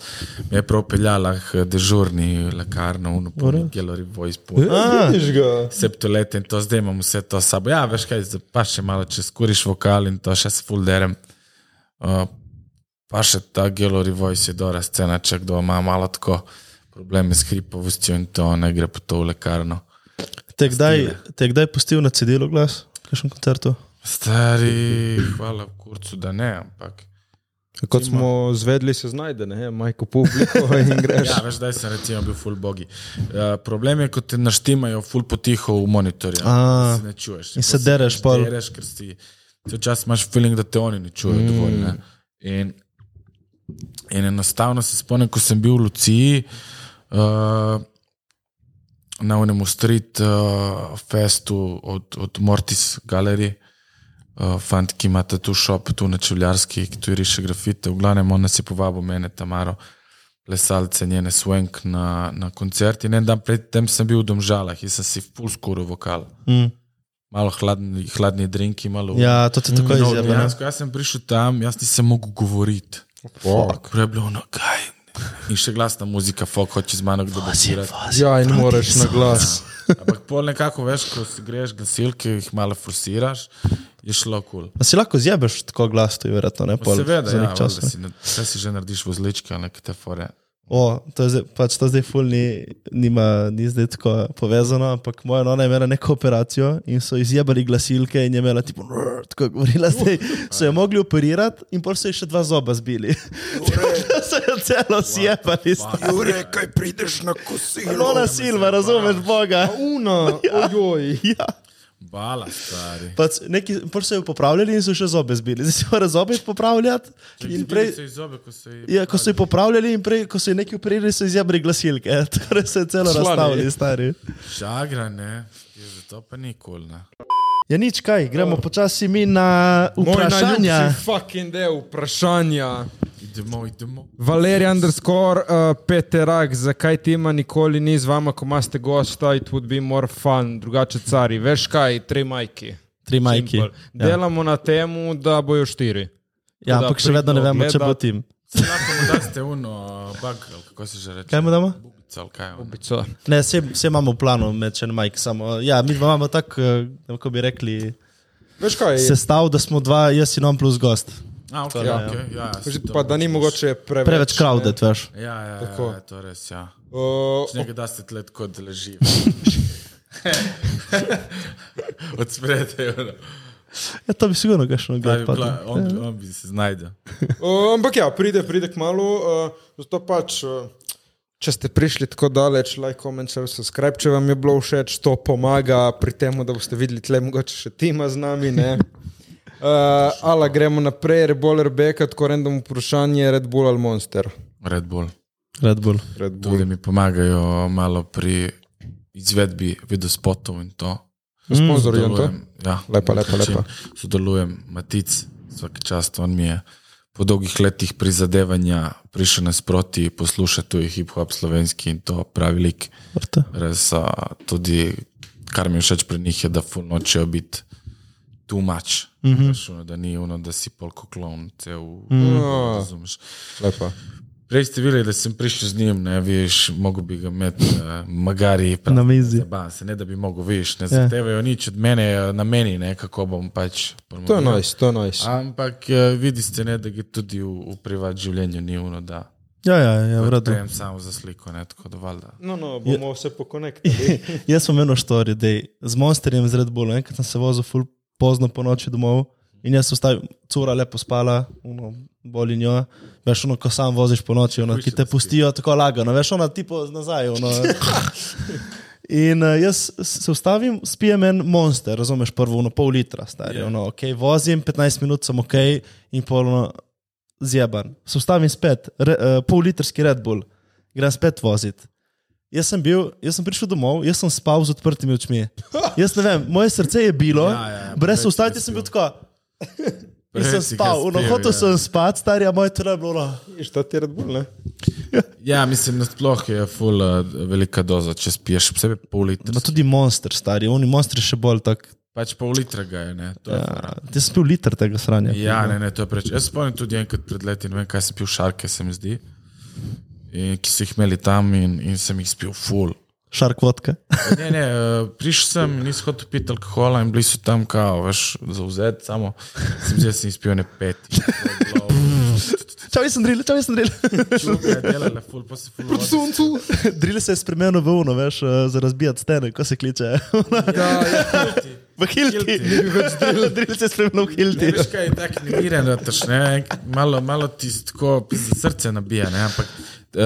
Me je prav peljala k dežurni lekarno, uno polni Gallery Voice, vidiš ga. septolete in to zdaj imam vse to s sabo. Ja, veš kaj, pa še malo, če skuriš vokal in to še se full derem. Uh, pa še ta Gallery Voice je dobra scena, če kdo ima malo tako probleme s hripovostjo in to ne gre po to v lekarno. Te kdaj, te kdaj pustil na cedilu glas? Kakšen koncertu? Stari, hvala kurcu, da ne, ampak. Kot smo zvedli, se znajde, ne, majko publiko in greš. Ja, veš, da sem recimo bil full bogi. Uh, problem je, ko te naštimajo full potiho v monitorju. A. se ne čuješ. In se pol dereš pač pol. Dereš, ker si čas imaš feeling, da te oni ne čujejo mm. dovolj. Ne? In, in enostavno se spomnim, ko sem bil v Luciji. Uh, Na unem street uh, festu od, od Mortis Gallery, uh, fant, ki ima tu shop, tu na Čevljarski, ki tu riše grafite, v glavnem on nas je povabil, mene, Tamaro, plesalce, njene swank na, na koncerti. In en dan predtem sem bil v Domžalah in sem si full skoro vokal. Mm. Malo hladni, hladni drinki, malo. Ja, to ti tako dejansko, jaz sem prišel tam, jaz nisem mogel govoriti. Prej je bilo ono, kaj. In še glasna muzika, folk hoče z mano kdo debatirati. Ja, in moraš na glas. Ampak pol nekako veš, ko si greš glasilke, jih malo forsiraš, je šlo kul. Cool. A si lahko zjebeš tako glas, to je verjetno ne pol. Seveda, ja, čas. ne. si, saj si že narediš vozličke neke te fore. O, to je zdaj, pač to zdaj ful ni, nima, ni zdaj tako povezano, ampak moja nona je imela neko operacijo in so izjebali glasilke in je imela tipo, "Rrr", tako je govorila, zdaj so jo mogli operirati in pol so ji še dva zoba zbili. So jo celo sjebali. Jure, kaj prideš na kosilo? Nona Silva, razumeš Boga? Una, ojoj. Ja. Bala, stari. Pač neki, pol so jo popravljali in so še zobe zbili. Zdaj si mora zobe popravljati in prej. se izobe, ko se je. Ja, ko so jih popravljali in prej, ko so jih neki operirali, so izjabri glasilke. Torej so jo celo razstavili, stari. Šagra, ne, je zato pa nikoli ne. Ja, nič kaj, gremo počasi mi na Moj vprašanja. najljubši fucking del vprašanja. Idemo, idemo. Valerij underscore uh, Peterak, zakaj tima nikoli ni z vama, ko imate gosta, it would be more fun, drugače cari. Veš kaj, tri majki. Tri majki. Ja. Delamo na temu, da bojo štiri. Ja, ampak še vedno ne vemo, če bo tim. Lahko mu daste uno, bug, ali kako se že reče. Kaj mu damo? Bubica, ali kaj je ono. Bico. Ne, vse, vse imamo v planu, meč en majk. Samo, ja, mi imamo tako, eh, kako bi rekli, Veš kaj, sestav, da smo dva, jaz in on plus gost. A, ok, Ja. ok, ja. To pa da ni mogoče preveč. Preveč crowded, veš. Ja, ja, Tako. ja, ja, to je res, ja. Uh, Nekaj da ste tle tako, leži. Od spredaj, ono. Ja, to bi sigurno Pravi, nekaj pla- on, on bi se znajdel. Uh, ampak ja, pride, pride k malu. Uh, zato pač, uh, če ste prišli tako daleč, like, comment, share, subscribe, če vam je bilo všeč, to pomaga pri tem, da boste videli tle mogoče še tima z nami. ne. Uh, ala gremo naprej, Rebolер Beka, tako random vprašanje, Red Bull ali Monster. Red Bull. Red Bull. Red Tudi mi pomagajo malo pri izvedbi videospotov in to. Sponzorjem to? Sodelujem, Ja, Lepa, lepa, lepa. Sodelujem, Matic, vsak čast, on mi je po dolgih letih prizadevanja prišel nasproti poslušati tuji hip-hop slovenski in to pravi lik. Res, a, tudi, kar mi je všeč pri njih, je, da ful nočejo biti too much. Mm Mhm. -hmm. Da ni ono, da si polko klon, cel. Ja. Mm. Razumeš. Lepa. Prej ste videli, da sem prišel z njim, ne veš, mogo bi ga imeti, uh, magari prav, Na mizi. Zabavam se, ne da bi mogel, veš, ne zahtevajo nič od mene, eh, na meni, ne, kako bom pač. To je promoviral. nice, to je nice. Ampak eh, vidi se, ne, da ga tudi v, v privat življenju ni uno, da Ja, ja, ja, v redu. prejem samo za sliko, ne, tako da valjda. No, no, bomo vse pokonektali. Jaz sem eno štorijo, da z monsterjem z Red Bullom, enkrat sem se vozil ful pozno po noči domov in jaz sem stavil, cura lepo spala, uno, boli njo. Veš, ono, ko sam voziš po noči, ono, ki te pustijo tako lagano, veš, ona tipo nazaj. Ono. In uh, jaz se ustavim, spijem en monster, razumeš, prvo, ono, pol litra, stari, yeah. ono, ok, vozim, 15 minut sem ok in polno zjeban. Se ustavim spet, re, uh, pol litrski Red Bull, grem spet voziti. Jaz sem, bil, jaz sem prišel domov, jaz sem spal z odprtimi očmi. Jaz ne vem, moje srce je bilo, Ja, ja, ja, brez si sem bil tako. In Preveč sem si spal, no, spil, hotel ja. sem spati, stari, a moje telo je bilo. ono. Šta ti je Red Bull, ne? Ja, mislim, da sploh je full uh, velika doza, če spiješ posebej pol litra. No, tudi monster, stari, oni monstri še bolj tak. Pač pol litra ga je, ne. To je Ja, jaz sem pil liter tega sranja. Ja, ne, ne, to je preveč. Jaz spomnim tudi enkrat pred leti, ne vem, kaj sem pil, šarke se mi zdi, in, ki so jih imeli tam in, in sem jih spil full. Šark vodka. Ne, ne, eh, prišel sem nisem hotel piti alkohola in bili so tam, kao, veš, zauzet, samo sem zdaj sem izpil ne pet. Čau, jaz sem dril, čau, jaz sem dril. Čuke je delala, full, pa se full. Proti Suncu. Dril se je spremenil v uno, veš, eh, za razbijati stene, ko se kliče. V hilti. Dril se je spremenil v hilti. Veš kaj, tako nemiren, rataš, ne, malo, malo ti tako srce nabija, ne, ampak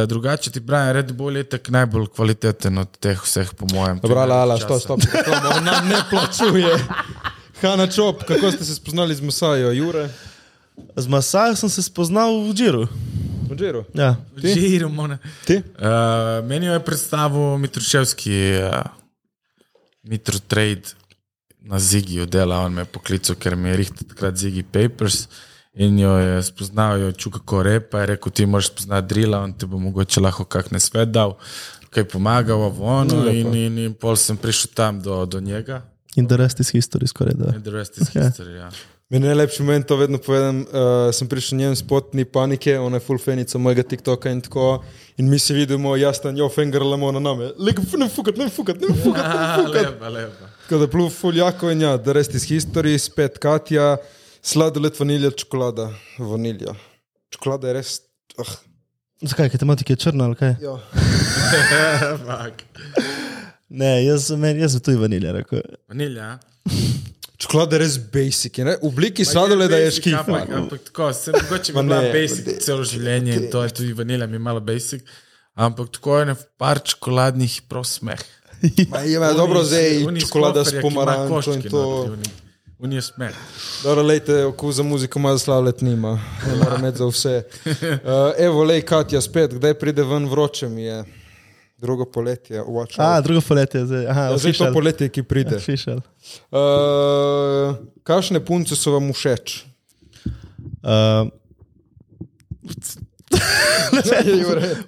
drugače ti pravim, Red Bull je tak najbolj kvaliteten od teh vseh, po mojem. Dobro, ala, ala, Časa. stop, stop, on nam ne plačuje. Hanna Čop, kako ste se spoznali z Masajo, Jure? Z Masajo sem se spoznal v Džiru. V Džiru. Ja. Žirom, ona. Ti? Uh, meni jo je predstavil Mitruševski, uh, Mitro Trade na Zigiju dela, on me je poklical, ker mi je rihtal takrat Zigi Papers In jo je spoznal, jo je čutil kako repa, je rekel, ti moraš spoznati drila, on ti bo mogoče lahko kak ne svet dal, kaj pomagal v ono in, in, in pol sem prišel tam do, do njega. In the rest is history, skoraj da. In the rest is history, ja. Meni je najlepši moment, to vedno povedem. Uh, sem prišel njen spot, ni panike, ona je full fanica mojega TikToka in tako. In mi se vidimo, jaz tam jo fingerlamo na name. Lega, ne fukat, ne fukat, ne fukat. Ja, lepa, lepa. Tako da plul full jako in ja, the rest is history, spet Katja, sladoled vanilja, čokolada, vanilja. Čokolada je res. Uh, Zakaj, ker tematika je črna ali kaj? ja. Ne, jaz, meni, jaz bi tudi vanilja rekel. Vanilja. Čokolada je res basic. Je, ne? v obliki sladoleda je škif. Ampak, ampak tako, se mogoče mi bila ne, basic celo življenje in to je tudi vanilja mi je malo basic. Ampak tako je ne par čokoladnih prav smeh. Ma, je, ma, dobro, zdaj čokolada s pomarančo in to. notri, Oni je smeh. Dobro, lejte, okus za muziko ima slavlet nima, ne mora imeti za vse. Uh, evo, lej, Katja, spet, kdaj pride ven vroče mi je. Drugo poletje, watch A, out. drugo poletje, zdaj. Aha, Ja, zdaj to poletje, ki pride. Official. Uh, kakšne punce so vam všeč? Uh,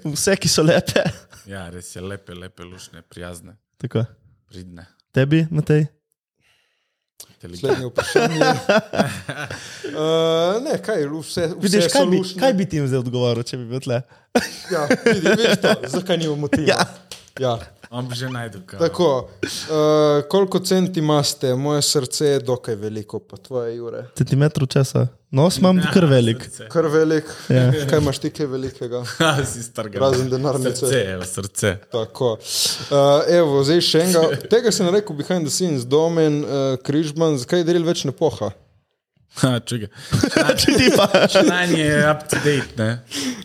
vse, ki so lepe. Ja, res je lepe, lepe, lušne, prijazne, Tako. pridne. Tebi, Matej? Naslednje vprašanje. Uh, ne, kaj, vse, vse Vidiš, so kaj bi, kaj bi ti jim zdaj odgovoril, če bi bil tle? Ja, vidi, veš to, zakaj nimamo motiva. Ja. ja. On bi že najdel kaj. Tako, uh, koliko centi imate? Moje srce je dokaj veliko, pa tvoje jure. Centimetrov česa? Nos imam kar velik. Kar velik. Ja. Kaj imaš ti kaj velikega? Si strgal. Razen denarnice. Srce, evo, srce. Tako. Uh, evo, zdaj še enega. Tega sem rekel behind the scenes, domen, uh, križman, zakaj delil več ne poha? Ha, čakaj. Če ti pa. Člani je up to date, ne?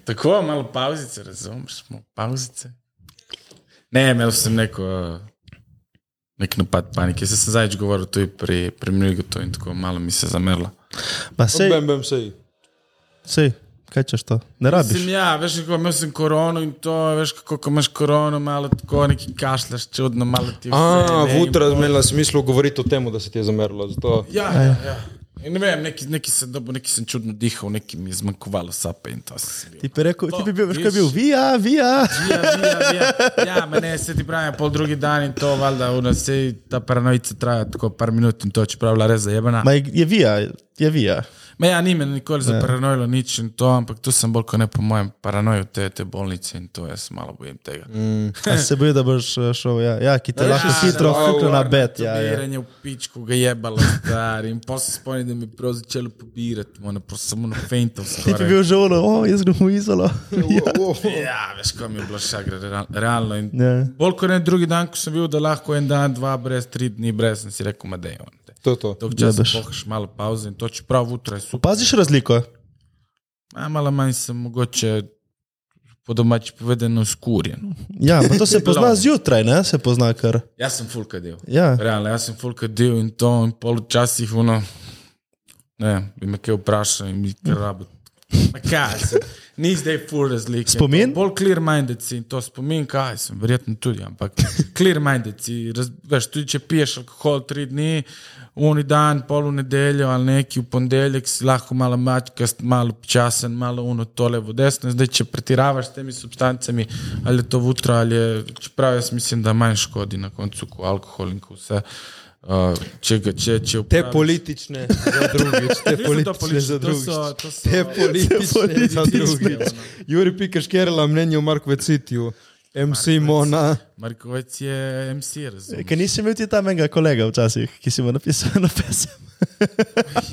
Tako, malo pauzice, razumeš, malo pauzice. Ne, imel sem neko, nek napad panike. Jaz sem zdaj govoril tudi pri, pri Mrigotu in tako malo mi se zamerla. Ma sej, Bem, bem, sej. sej, kaj češ to? Ne rabiš. Sem, ja, veš, kako imel sem korono in to, veš, kako ko imaš korono, malo tako neki kašljaš, čudno, malo ti je vse. A, ne, in vutra imela smislu govoriti o tem, da se ti je zamerilo. Zato. Ja, ja, ja. In ne vem, neki, neki, sem, dobil, neki sem čudno dihal, neki mi je zmanjkovalo sape in to bil. Ti bi rekel, ti bi bil, veš, kaj bil, vija, vija. Ja, ja, ja, ja, mene se ti pravi, pol drugi dan in to, valjda, v nas se ta paranoica traja tako par minut in to, čeprav je bila res zajebana. Ma je, je vija, je vija. Ma ja, ni me nikoli za paranojilo nič in to, ampak tu sem bolj kot ne po mojem paranoju te, te bolnice in to jaz malo bojim tega. Mm. A se boji, da boš eh, šel, ja, ja ki te lahko hitro fukne na bed. Ja, ja. Pobiranje v pičku ga jebalo, star. In pa se spomnim, da mi je prav začelo pobirati, pa samo na feintov Ti bi skoraj. bil že ono, o, jaz grem v izolo. Ja, veš, ko mi je bilo šagra, real- realno. In Ja. Bolj kot ne drugi dan, ko sem bil, da lahko en dan, dva, brez, tri dni, brez, sem si rekel, je on. To je to. Dolgo časa Jebeš. pohaš malo pauze in to čeprav jutra je super. Paziš razliko? A, malo manj sem mogoče po domači povedano skurjen. Ja, pa to se pozna zjutraj, ne? Se pozna kar. Jaz sem full kadil. Ja. Realno, jaz sem full kadil in to in pol včasih uno, ne, bi me kaj vprašal in mi kar rabo. Ma Kaj, se, ni zdaj full razlike. Spomin? Bolj clear minded si in to spomin, kaj sem, verjetno tudi, ampak clear minded si. Raz, veš, tudi če piješ alkohol tri dni, uni dan, pol v nedeljo ali neki v ponedeljek, si lahko malo mačkast, malo počasen, malo uno tole v desno. Zdaj, če pretiravaš s temi substancami, ali je to vutra, ali je, čeprav jaz mislim, da manj škodi na koncu kot alkohol in ko vse. Uh, če, ga- če, če Te uporabiš- politične za drugič, te Niso to politične za to drugič. so- to so- Te politične za drugič. Juri Pikaš Kerala, mnenje o Markovec Citiju, MC Mona. Markovec je MC, razumeš? Ker nisi imel ti tam enega kolega včasih, ki si mu napisal na pesem.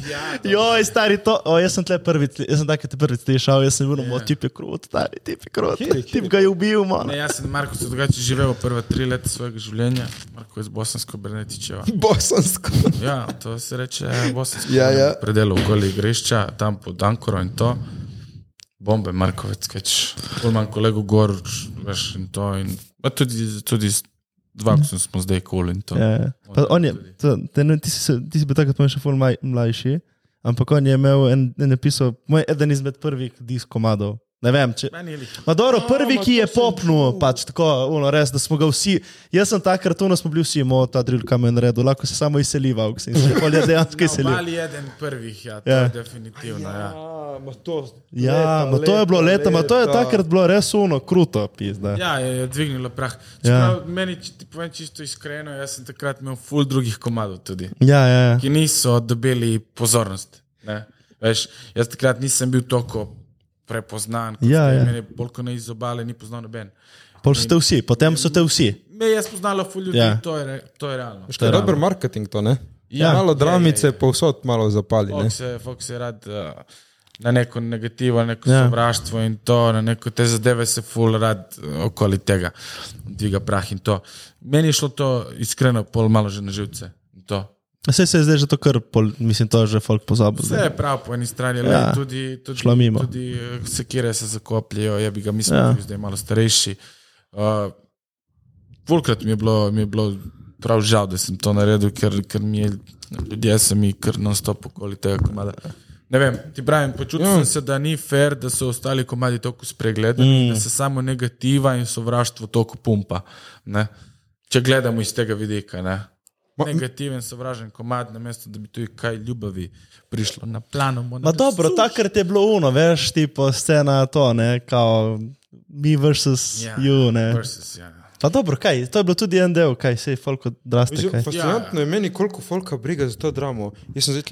Ja, Joj, stari to, o, jaz sem tle prvič, jaz sem takrat prvič slišal, jaz sem bil, yeah. tip je krut, stari tip je krut, Kjeri, kjeri? tip ga je ubil, man. Ne, jaz sem Marko se drugače živel prva tri leta svojega življenja, Marko je z Bosansko Bernetičeva. Bosansko. Ja, to se reče Bosansko. Ja, ja. Predelo okoli igrišča, tam pod Ankoro in to. Bombe, Markovec. Bolj manj kolegu gor, veš, in to. In, tudi, tudi dva, ko smo zdaj kul in to. Ja, ja. On je, to, te, ne, ti, si, ti si bil takrat še ful mlaj, mlajši, ampak on je imel en, en napisal, moj eden izmed prvih disk komadov, Ne vem, če. Je. Ma dobro, prvi, ma ki je to popnil, pač tako, uno, res, da smo ga vsi, jaz sem takrat, tu smo bili vsi, mo ta drill kamen naredil, lahko se samo izseliva, v se pol je dejansko No, izselil. Mali je eden prvih, ja, to Ja. je definitivno. Ja. ma to, Ja, ma to je bilo leta, ma to je takrat bilo res uno, kruto, pizda. Ja, je, je dvignilo prah. Ja. Čeprav, ja. Meni, če ti povem čisto iskreno, jaz sem takrat imel full drugih komadov tudi, Ja, ja, ja. ki niso dobili pozornost. Ne? Veš, jaz takrat nisem bil toliko prepoznan, kot Ja, ja. mene bolj kot ne iz obale ni poznal noben. Pol so te vsi, potem so te vsi. Me je spoznalo full ljudi, Ja. ja. to, je, re- to je realno. To je dober marketing, to ne? Ja, malo je, dramice, je, je. povsod malo zapali. Ne? Fox je, Fox je rad uh, na neko negativo, neko Ja. ja. sovraštvo in to, na neko te zadeve se ful rad uh, okoli tega dviga prah in to. Meni je šlo to iskreno pol malo že na živce. To. Vse se je zdaj že to kar, pol, mislim, to je že folk pozabil. Vse je prav po eni strani, Ja. ja. tudi, tudi, tudi eh, sekire se zakopljajo, ja bi ga, mi smo Ja. zdaj malo starejši. Uh, Volkrat mi je bilo, mi je bilo prav žal, da sem to naredil, ker, ker mi je, ljudje so mi kar non-stop okoli tega komada. Ne vem, ti pravim, počutil ja. sem se, da ni fair, da so ostali komadi toliko spregledani, mm. da se samo negativa in sovraštvo toliko pumpa. Ne? Če gledamo iz tega vidika. Ne? Negativen, sovražen komad, namesto da bi tu kaj ljubavi prišlo na plano. Ma dobro, takrat je bilo uno, veš, tipo scena to, ne, kao mi versus Ja, you, ne. Versus, ja. Pa dobro, kaj, to je bilo tudi en del, kaj se je folk odraste. Mislim, Kaj. Fascinantno je meni, koliko folka briga za to dramo.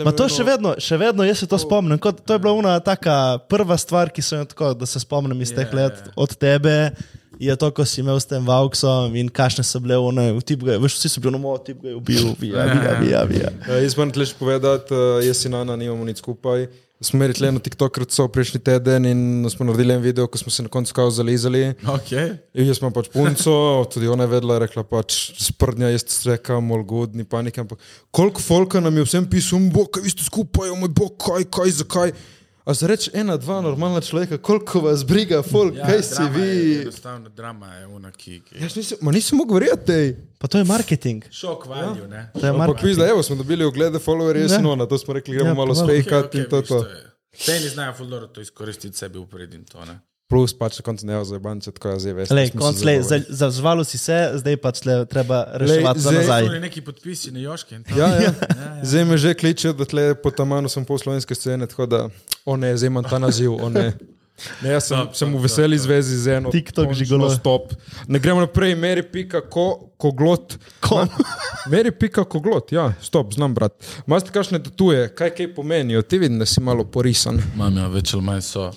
Ma to še vedno, še vedno, jaz se to spomnim. Kot, to je bila una taka prva stvar, ki sem jo tako, da se spomnim iz teh Ja, let ja. od tebe. Je to, ko si imel s tem Vauksom in kakšne so bile one, ga je, veš, vsi so bili, no, moj tip ga je ubil, vija, vija, vija, vija. Uh, jaz moram tle še povedati, uh, jaz in Ana nimamo nič skupaj. Smo imeli tle na TikTok so prejšnji teden in smo naredili en video, ko smo se na koncu kao zalizali. Okay. In jaz sem pač punco, tudi ona je vedela, rekla pač sprdnja, jaz streka, mol god, ni panike. Ampak koliko folka nam je vsem pisal, bog, kaj vi ste skupaj, o moj bog, kaj, kaj, zakaj. A za reč ena, dva normalna človeka, koliko vas briga, folk, ja, kaj si vi. enostavno drama je una, ki, ki Jaz nisem, ma nisem mogel verjeti. Pa to je marketing. šok valju. Ja. To je Ampak marketing. vi zdaj, evo, smo dobili oglede, followerje, jaz Ne. in ona, to smo rekli, gremo Ja, ja, malo pa malo. spejkati in to. to. Sejni znajo fuldoro to izkoristiti sebi upred in to. Ne? Plus pač na koncu ne za banče, tako je veš. Lej, konc, lej, za- Zazvalo si se, zdaj pač le, treba reševati za zdaj- nazaj. Bili neki podpisi na Joške in to. Ja, ja. Zdaj me že kliče, da tle po tamanu sem pol slovenske scene, tako da, o ne, zdaj imam ta naziv, o ne. Ne, jaz sem, Top, sem v veseli top, zvezi z eno. TikTok končno žigolo. Stop. Ne gremo naprej, meri pika, ko, ko glot. Ko? Meri pika, ko glot, ja, stop, znam, brat. Maste kakšne tatuje, kaj kaj pomenijo, ti vidim, da si malo porisan. Imam ja, več ali manj so.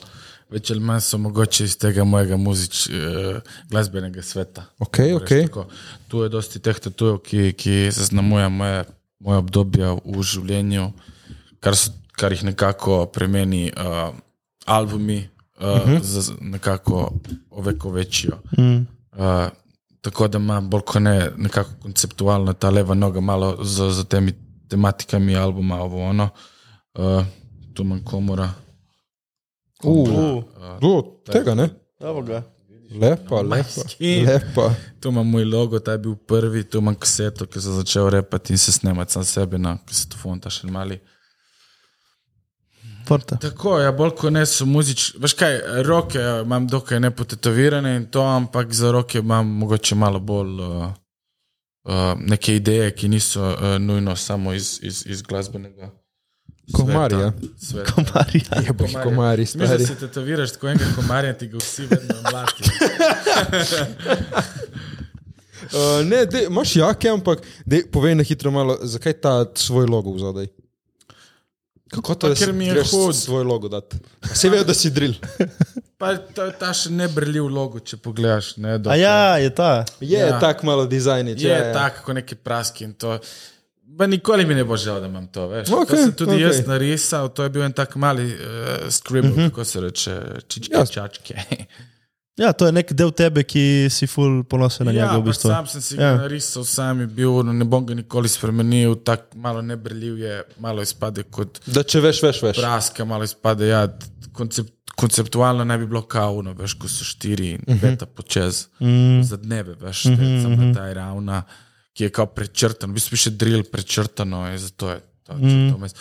Več ali manj so mogoče iz tega mojega muzič, eh, glasbenega sveta. Ok, Moram ok. reči tako. Tu je dosti teh tatujev, ki, ki zaznamuje moje, moje obdobje v življenju, kar, so, kar jih nekako premeni uh, albumi, uh, uh -huh. z, nekako ovekovečijo. Mm. Uh, tako da ima bolj kot ne nekako konceptualno ta leva noga, malo z, z temi tematikami albuma, ovo ono. Uh, tu manj komora. Uh, uh, tega ne? Evo ga. Lepa, lepa. Lepa. Tu imam moj logo, ta je bil prvi, tu imam kaseto, ki sem začel repati in se snemati sam sebe na kasetofon, ta še mali. Forte. Tako, ja, bolj kot ne so muzič. Veš kaj, roke imam dokaj nepotetovirane in to, ampak za roke imam mogoče malo bolj uh, uh, neke ideje, ki niso uh, nujno samo iz, iz, iz glasbenega. Komarja. Sveta. Komarja. Je boh komari, Mislim, da si tetoviraš tako enega komarja, ti ga vsi vedno mlati. Uh, ne, dej, imaš jake, ampak dej, povej na hitro malo, zakaj ta svoj logo vzadaj? Kako to Pa je, ker mi je hud. svoj logo dati? Vse vejo, da si drill. Pa to je ta še nebrljiv logo, če pogledaš. Ne, A dokaj- ja, je ta. Je Ja. tak malo dizajnič. Je ja, ja. tako, kot neki praski in to. Pa nikoli mi ne bo žal, da imam to. Veš. Okej, to sem tudi okay. jaz narisal, to je bil en tak mali uh, scribble, uh -huh. kako se reče, čičke, Ja. čačke. Ja, to je nek del tebe, ki si ful ponosen na njega ja, v bistvu. sam sem si ga Ja. ja. narisal, sam je bil, no, ne bom ga nikoli spremenil, tako malo nebrljiv je, malo izpade kot Da če veš, veš, veš. praska, malo izpade. Ja, koncept, konceptualno naj bi bilo kauno, veš, ko so štiri in Mhm. peta počez mm. za dneve, veš, mm -hmm. samo ta je ravna, ki je kao prečrtana, v bistvu še drill prečrtano in zato je to. Mm. mes.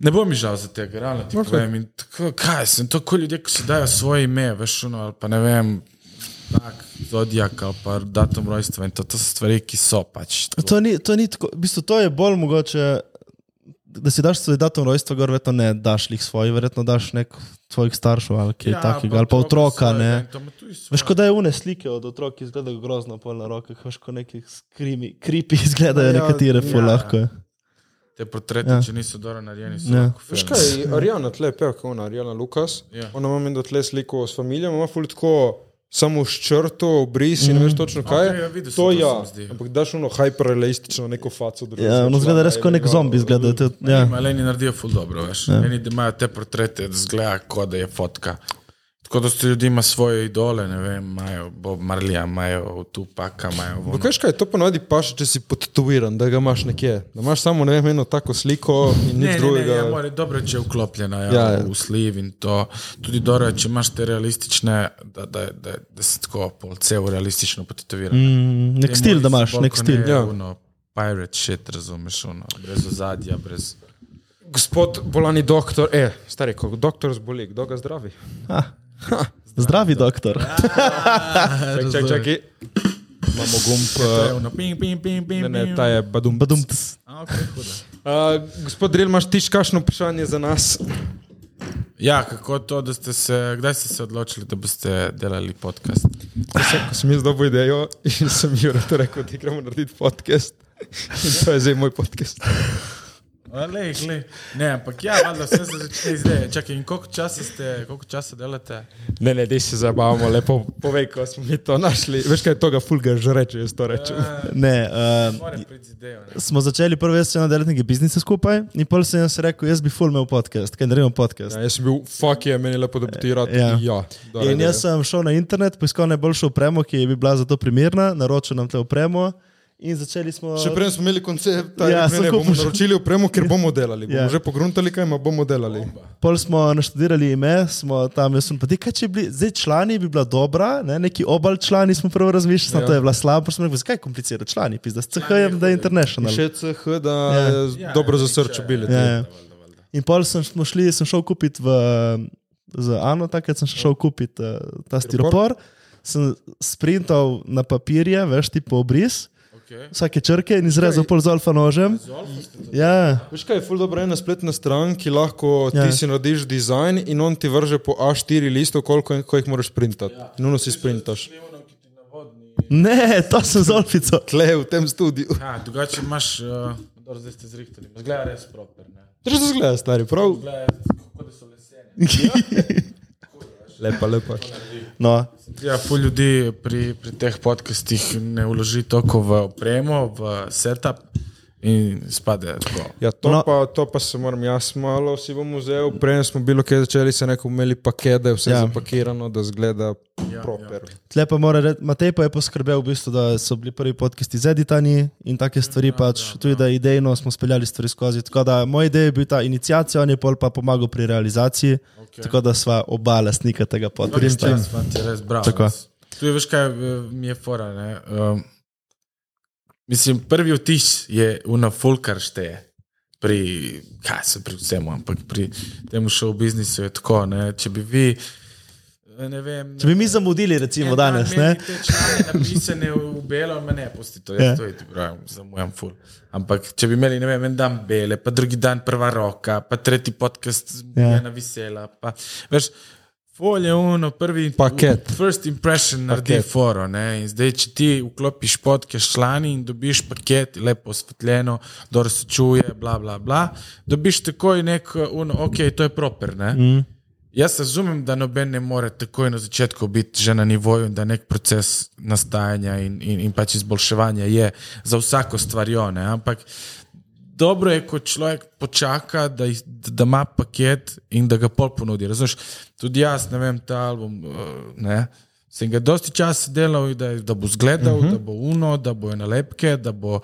Ne bo mi žal za tega, realno ti povem. In Tako, kaj sem, to kot ljudje, ki si dajo svoje ime, veš, ono, ali pa ne vem, tak, zodijak ali pa datum rojstva in to, to so stvari, ki so pač. tako. To ni, to ni tako, v bistvu to je bolj mogoče, da si daš svoj datum rojstva, gor verjetno ne daš lih svoj, verjetno daš nek tvojih staršev ali kaj ja, takega, ali pa otroka, ne. svoje. Veš, kot da je une slike od otrok, ki izgledajo grozno pol na rokah, veš, kot neki skrimi, kripi izgledajo Ja, nekatere, ja. ful lahko je. Te portrete, Ja. ja. če niso dobro narejeni, so Ja. lahko Veš kaj, Arijana tle peva, kako ona, Arijana Lukas. Ja. Ona ima meni da tle sliko s familijo, ima ful tako samo s črto, obris in ne veš točno kaj. Okej, ja, videl to to ja, zdi. ampak daš ono hiperrealistično neko faco. Ja, no člana zgleda res kot nek zombi, izgleda. to- Ja. Ja. Maleni naredijo ful dobro, veš. Ja. Eni da imajo te portrete, da zgleda, kot da je fotka. Tako da so ljudi ima svoje idole, ne vem, imajo Bob Marlija, imajo Tupaka, imajo Ampak ono. veš kaj, to ponavadi paše, če si podtatuiran, da ga imaš nekje. Da imaš samo ne vem, eno tako sliko in nič Ne, ne, drugega. ne, ja, mora, dobro je, če je vklopljena ja, Ja, ja, v sliv in to. Tudi dobro je, če imaš te realistične, da, da, da, da si tako pol cel realistično potetoviran. Mm, nek stil, da imaš, nek stil. Ja. Ja. Ono, pirate shit, razumeš, ono, brez ozadja, brez... Gospod bolani doktor, eh, stari, ko doktor zboli, kdo ga zdravi? Zdravi, doktor. Čakaj, čakaj, čakaj. Imamo gumb. Eh, Ne, ne, ta je badum. Badum. Okay. Uh, gospod Dril, imaš tiš kakšno vprašanje za nas? Ja, kako to, da ste se, kdaj ste se odločili, da boste delali podcast? Ko sem, ko sem jaz dobil idejo in sem jim rekel, da gremo narediti podcast. In to je zdaj moj podcast. Lej, lej. Ne, ampak ja, valjda, vse se začne zdaj. Čakaj, in koliko časa ste, koliko časa delate? Ne, ne, dej se zabavamo, lepo povej, ko smo mi to našli. Veš kaj, toga fulga žre, če jaz to rečem. Ne, uh, Mora priti z idejo. ne. smo začeli prvi jaz na delati neke biznise skupaj in pol sem jaz rekel, jaz bi full imel podcast, kaj naredimo podcast. Ja, jaz sem bil, fuck je, meni je lepo, da bi ti rad. Ja. ja In jaz sem šel na internet, poiskal najboljšo opremo, ki bi bila za to primerna, naročil nam te opremo in začeli smo. Še prej smo imeli koncept, da Ja, ja, sem ne, bomo naročili opremo, ker bomo delali. Bomo Ja. ja. že pogruntali, kaj ima bomo delali. Pol smo naštudirali ime, smo tam, jaz sem pa ti, kaj če bi bili, zdaj člani bi bila dobra, ne, neki obal člani smo prvo razmišljali, ja. Ja. to je bila slaba, pa smo rekli, zakaj komplicirati člani, pizda, s CHM, da je international. Še CH, da Ja. ja. je ja, dobro za searchability. Ja, ja. In pol sem, smo šli, sem šel kupiti v, z Ano, takrat sem še šel kupiti uh, ta stiropor, sem sprintal na papirje, veš, tipo obris, Okay. vsake črke in izrezal pol z alfa nožem. Ja, Veš kaj, je ful dobro ena spletna stran, ki lahko Ja. ja. ti si narediš dizajn in on ti vrže po A4 listov, koliko ko jih moraš printati. Ja. In uno si sprintaš. ne, to sem z alfico. Tle v tem studiu. Ja, drugače imaš, uh, dobro, zdaj ste zrihtali, zgleda res proper, se zgleda, stari, prav? Zgleda, kako da so leseni. Lepa, lepa. No, Ja, ful ljudi pri, pri teh podcastih ne vloži toliko v opremo, v setup in spade tako. Ja, to, No. pa, to pa se moram jaz malo si bom vzel. Prej smo bili, kaj začeli, se neko imeli paket, da je vse Ja. ja. zapakirano, da zgleda ja, proper. Ja. tle pa mora reči, Matej pa je poskrbel, v bistvu, da so bili prvi podkisti z editani in take stvari, pač tudi da idejno smo speljali stvari skozi. Tako da moj idej je bil ta inicijacija, on je pol pa pomagal pri realizaciji, okay. tako da sva oba lastnika tega fanti, res bravo. Tako. Tu je veš, kaj eh, mi je fora. Ne? Um, mislim, prvi vtis je una fulkar šteje. Pri, kaj se pri vsemu, ampak pri tem šovu biznisu je tako. Ne? Če bi vi, eh, ne vem. Če bi mi zamudili, recimo danes, ne? Te člane napisane v belo, me ne pusti to, Ja. jaz to je, pravim, zamujam ful. Ampak če bi imeli, ne vem, en dan bele, pa drugi dan prva roka, pa tretji podcast, Ja. ja. vesela, pa veš. Folje, uno, prvi Paket. First impression naredi Paket. foro. Zdaj, če ti vklopiš podcast člani in dobiš paket, lepo osvetljeno, dobro se čuje, bla, bla, bla, dobiš takoj nek, uno, ok, to je proper. Ne? Mm. Jaz razumem, da noben ne more takoj na začetku biti že na nivoju da nek proces nastajanja in, in, in pač izboljševanja je za vsako stvarjo. Ne? Ampak dobro je, ko človek počaka, da, jih- da ima paket in da ga pol ponudi. Razumeš? Tudi jaz, ne vem, ta album. eh, Ne? Sem ga dosti časa delal, da, da bo zgledal, uh -huh. da bo uno, da bo nalepke, da bo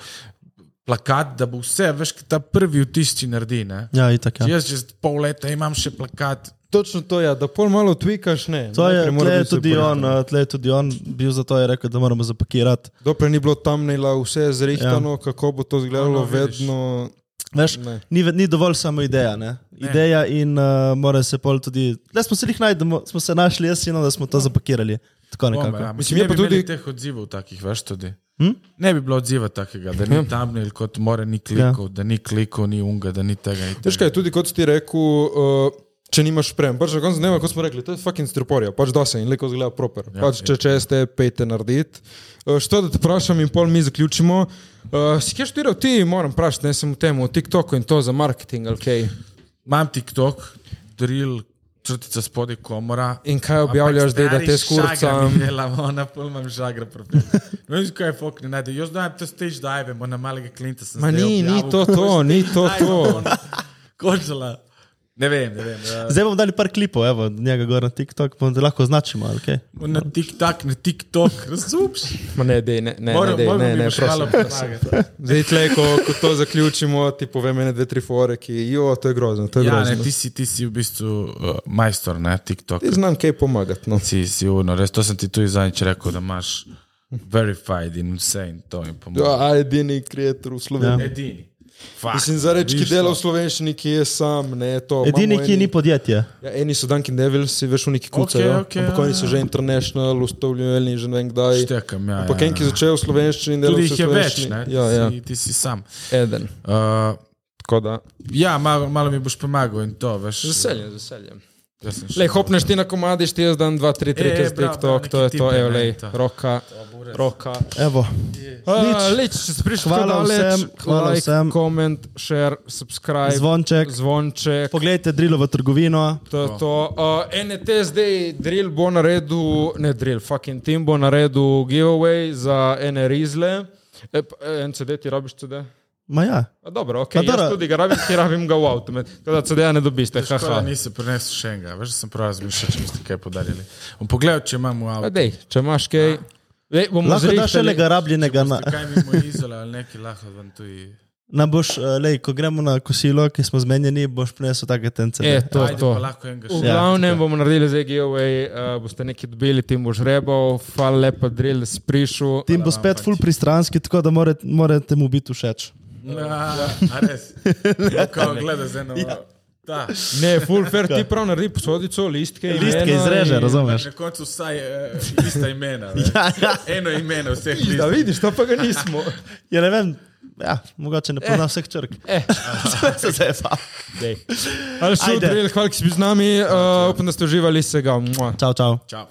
plakat, da bo vse, veš, ta prvi vtis ti naredi. Ne? Ja, itak. Ja. Ja. Jaz čez pol leta imam še plakat. Točno to je, da pol malo tvikaš, ne. To je, tle je tudi on, tle je tudi on bil zato je rekel, da moramo zapakirati. Dokler ni bilo tam nela, vse je zrihtano, ja. kako bo to izgledalo, No, no, vedno. Veš, Ne. ni, ni dovolj samo ideja. Ne? Ideja in uh, mora se pol tudi. Le smo se jih najdemo, smo se našli, jaz in da smo to zapakirali. Tako Bome, nekako. ja. Mislim, je je pa pa tudi tudi- teh odzivov takih, veš tudi. Hm? Ne bi bilo odziva takega, da ni thumbnail, kot mora ni klikov, ja. da ni klikov, ni unga, da ni tega. Veš tega. kaj, tudi kot si ti rekel, uh, če nimaš sprem, pač na koncu dneva, kot smo rekli, to je fucking striporija, pač da se in leko zgleda proper. Ja, pač, če, če ste, pejte narediti. Uh, što da te vprašam in pol mi zaključimo. Uh, si kaj študiral ti, moram vprašati, ne sem v tem, v TikToku in to za marketing, ali kaj. Imam TikTok, drill, črtica spodaj komora. In kaj objavljaš zdaj, da te skurcam? Ne, ona pol imam žagra profil. Ne vem, kaj je fok ne najde. Jaz dajem te stage dive, na malega klinta sem Ma ni, ni to to, ni to to. Končala. Ne vem, ne vem. ja. Zdaj bomo dali par klipov, evo, njega gor na TikTok, bomo te lahko označimo. ali kaj? Na TikTok, na TikTok, razumeš? Ma ne, dej, ne, ne, ne, Moram- dej, ne, ne, boš malo prosim. pomagati. Zdaj, tle, ko, ko to zaključimo, ti povem ene, dve, tri fore, ki, jo, to je grozno, to je Ja, grozno. ne, ti si, ti si v bistvu uh, majstor, ne, TikTok. Ti znam kaj pomagati. No. Si, si uno, res to sem ti tudi zadnjič rekel, da imaš verified in vse in to in pomoč. Ja, a edini kreator v Sloveniji. Edini. Mislim, za reči, ki dela v slovenščini, ki je sam, ne to. Edini, ki eni- ni podjetje. Ja, eni so Dunkin' Devils, si veš, neki kucajo. okej, ampak ja, oni so ja. že international, ustavljeni, že ne vem kdaj. Štekam, ja, Ampak ja, en, ki ja. začel v slovenščini, dela Tudi v jih je več, ne? Ja, ja, Ti, ti si sam. eden. Uh, Tako da. ja, malo, malo mi boš pomagal in to, veš. Z veseljem, z veseljem. Jaz Lej, hopneš ti na komadi, ti jaz dan, dva, tri, tri, E, ki z bravo, TikTok, neki to je to, evo, lej, to. roka, roka. Evo. Nič, Leč, če si prišel Hvala vsem, hvala like, vsem. Comment, share, subscribe, Zvonček. zvonček. Poglejte drilovo trgovino. To je to. Uh, NT zdaj, drill bo naredil, ne drill, fucking team bo naredil giveaway za ene rizle. E, e, en CD ti rabiš CD? Ma ja. A, dobro, ok, Ma jaz dobro. tudi ga rabim, ki rabim ga v avtu. Tako da CD-ja ne dobiste, Škoda, haha. nisem prinesel še enega, veš, sem prav razmišljal, če mi ste kaj podarili. Bom pogledal, če imam v avtu. dej, če imaš kaj, Lej, bomo Lahko daš še zrihtali. enega rabljenega. Na, Kaj mi moj izola ali neki lahko vam tuji. na boš, uh, lej, ko gremo na kosilo, ki smo zmenjeni, boš prinesel take tence. E, to je Ajde, to. lahko V še. glavnem bomo naredili zdaj giveaway, uh, boste nekaj dobili, tim boš rebal, hvala lepa, drill, prišel. Tim bo spet full pristranski, tako da morate, morate mu biti všeč. Ja, a res. Ko gleda z eno. Da. Ne, full fair, ti prav naredi posodico, listke. Listke imena izreže, in- razumeš? Na koncu vsaj uh, ista imena. veš. Ja, ja. Eno ime vseh. Da listov. vidiš, to pa ga nismo. Ja, ne vem, ja, mogoče ne pozna vseh črk. Eh. Se zepa. Ali šel, Ajde. drill, hvala, ki si bil z nami, uh, upam, da ste uživali se ga. Čau, čau. Čau.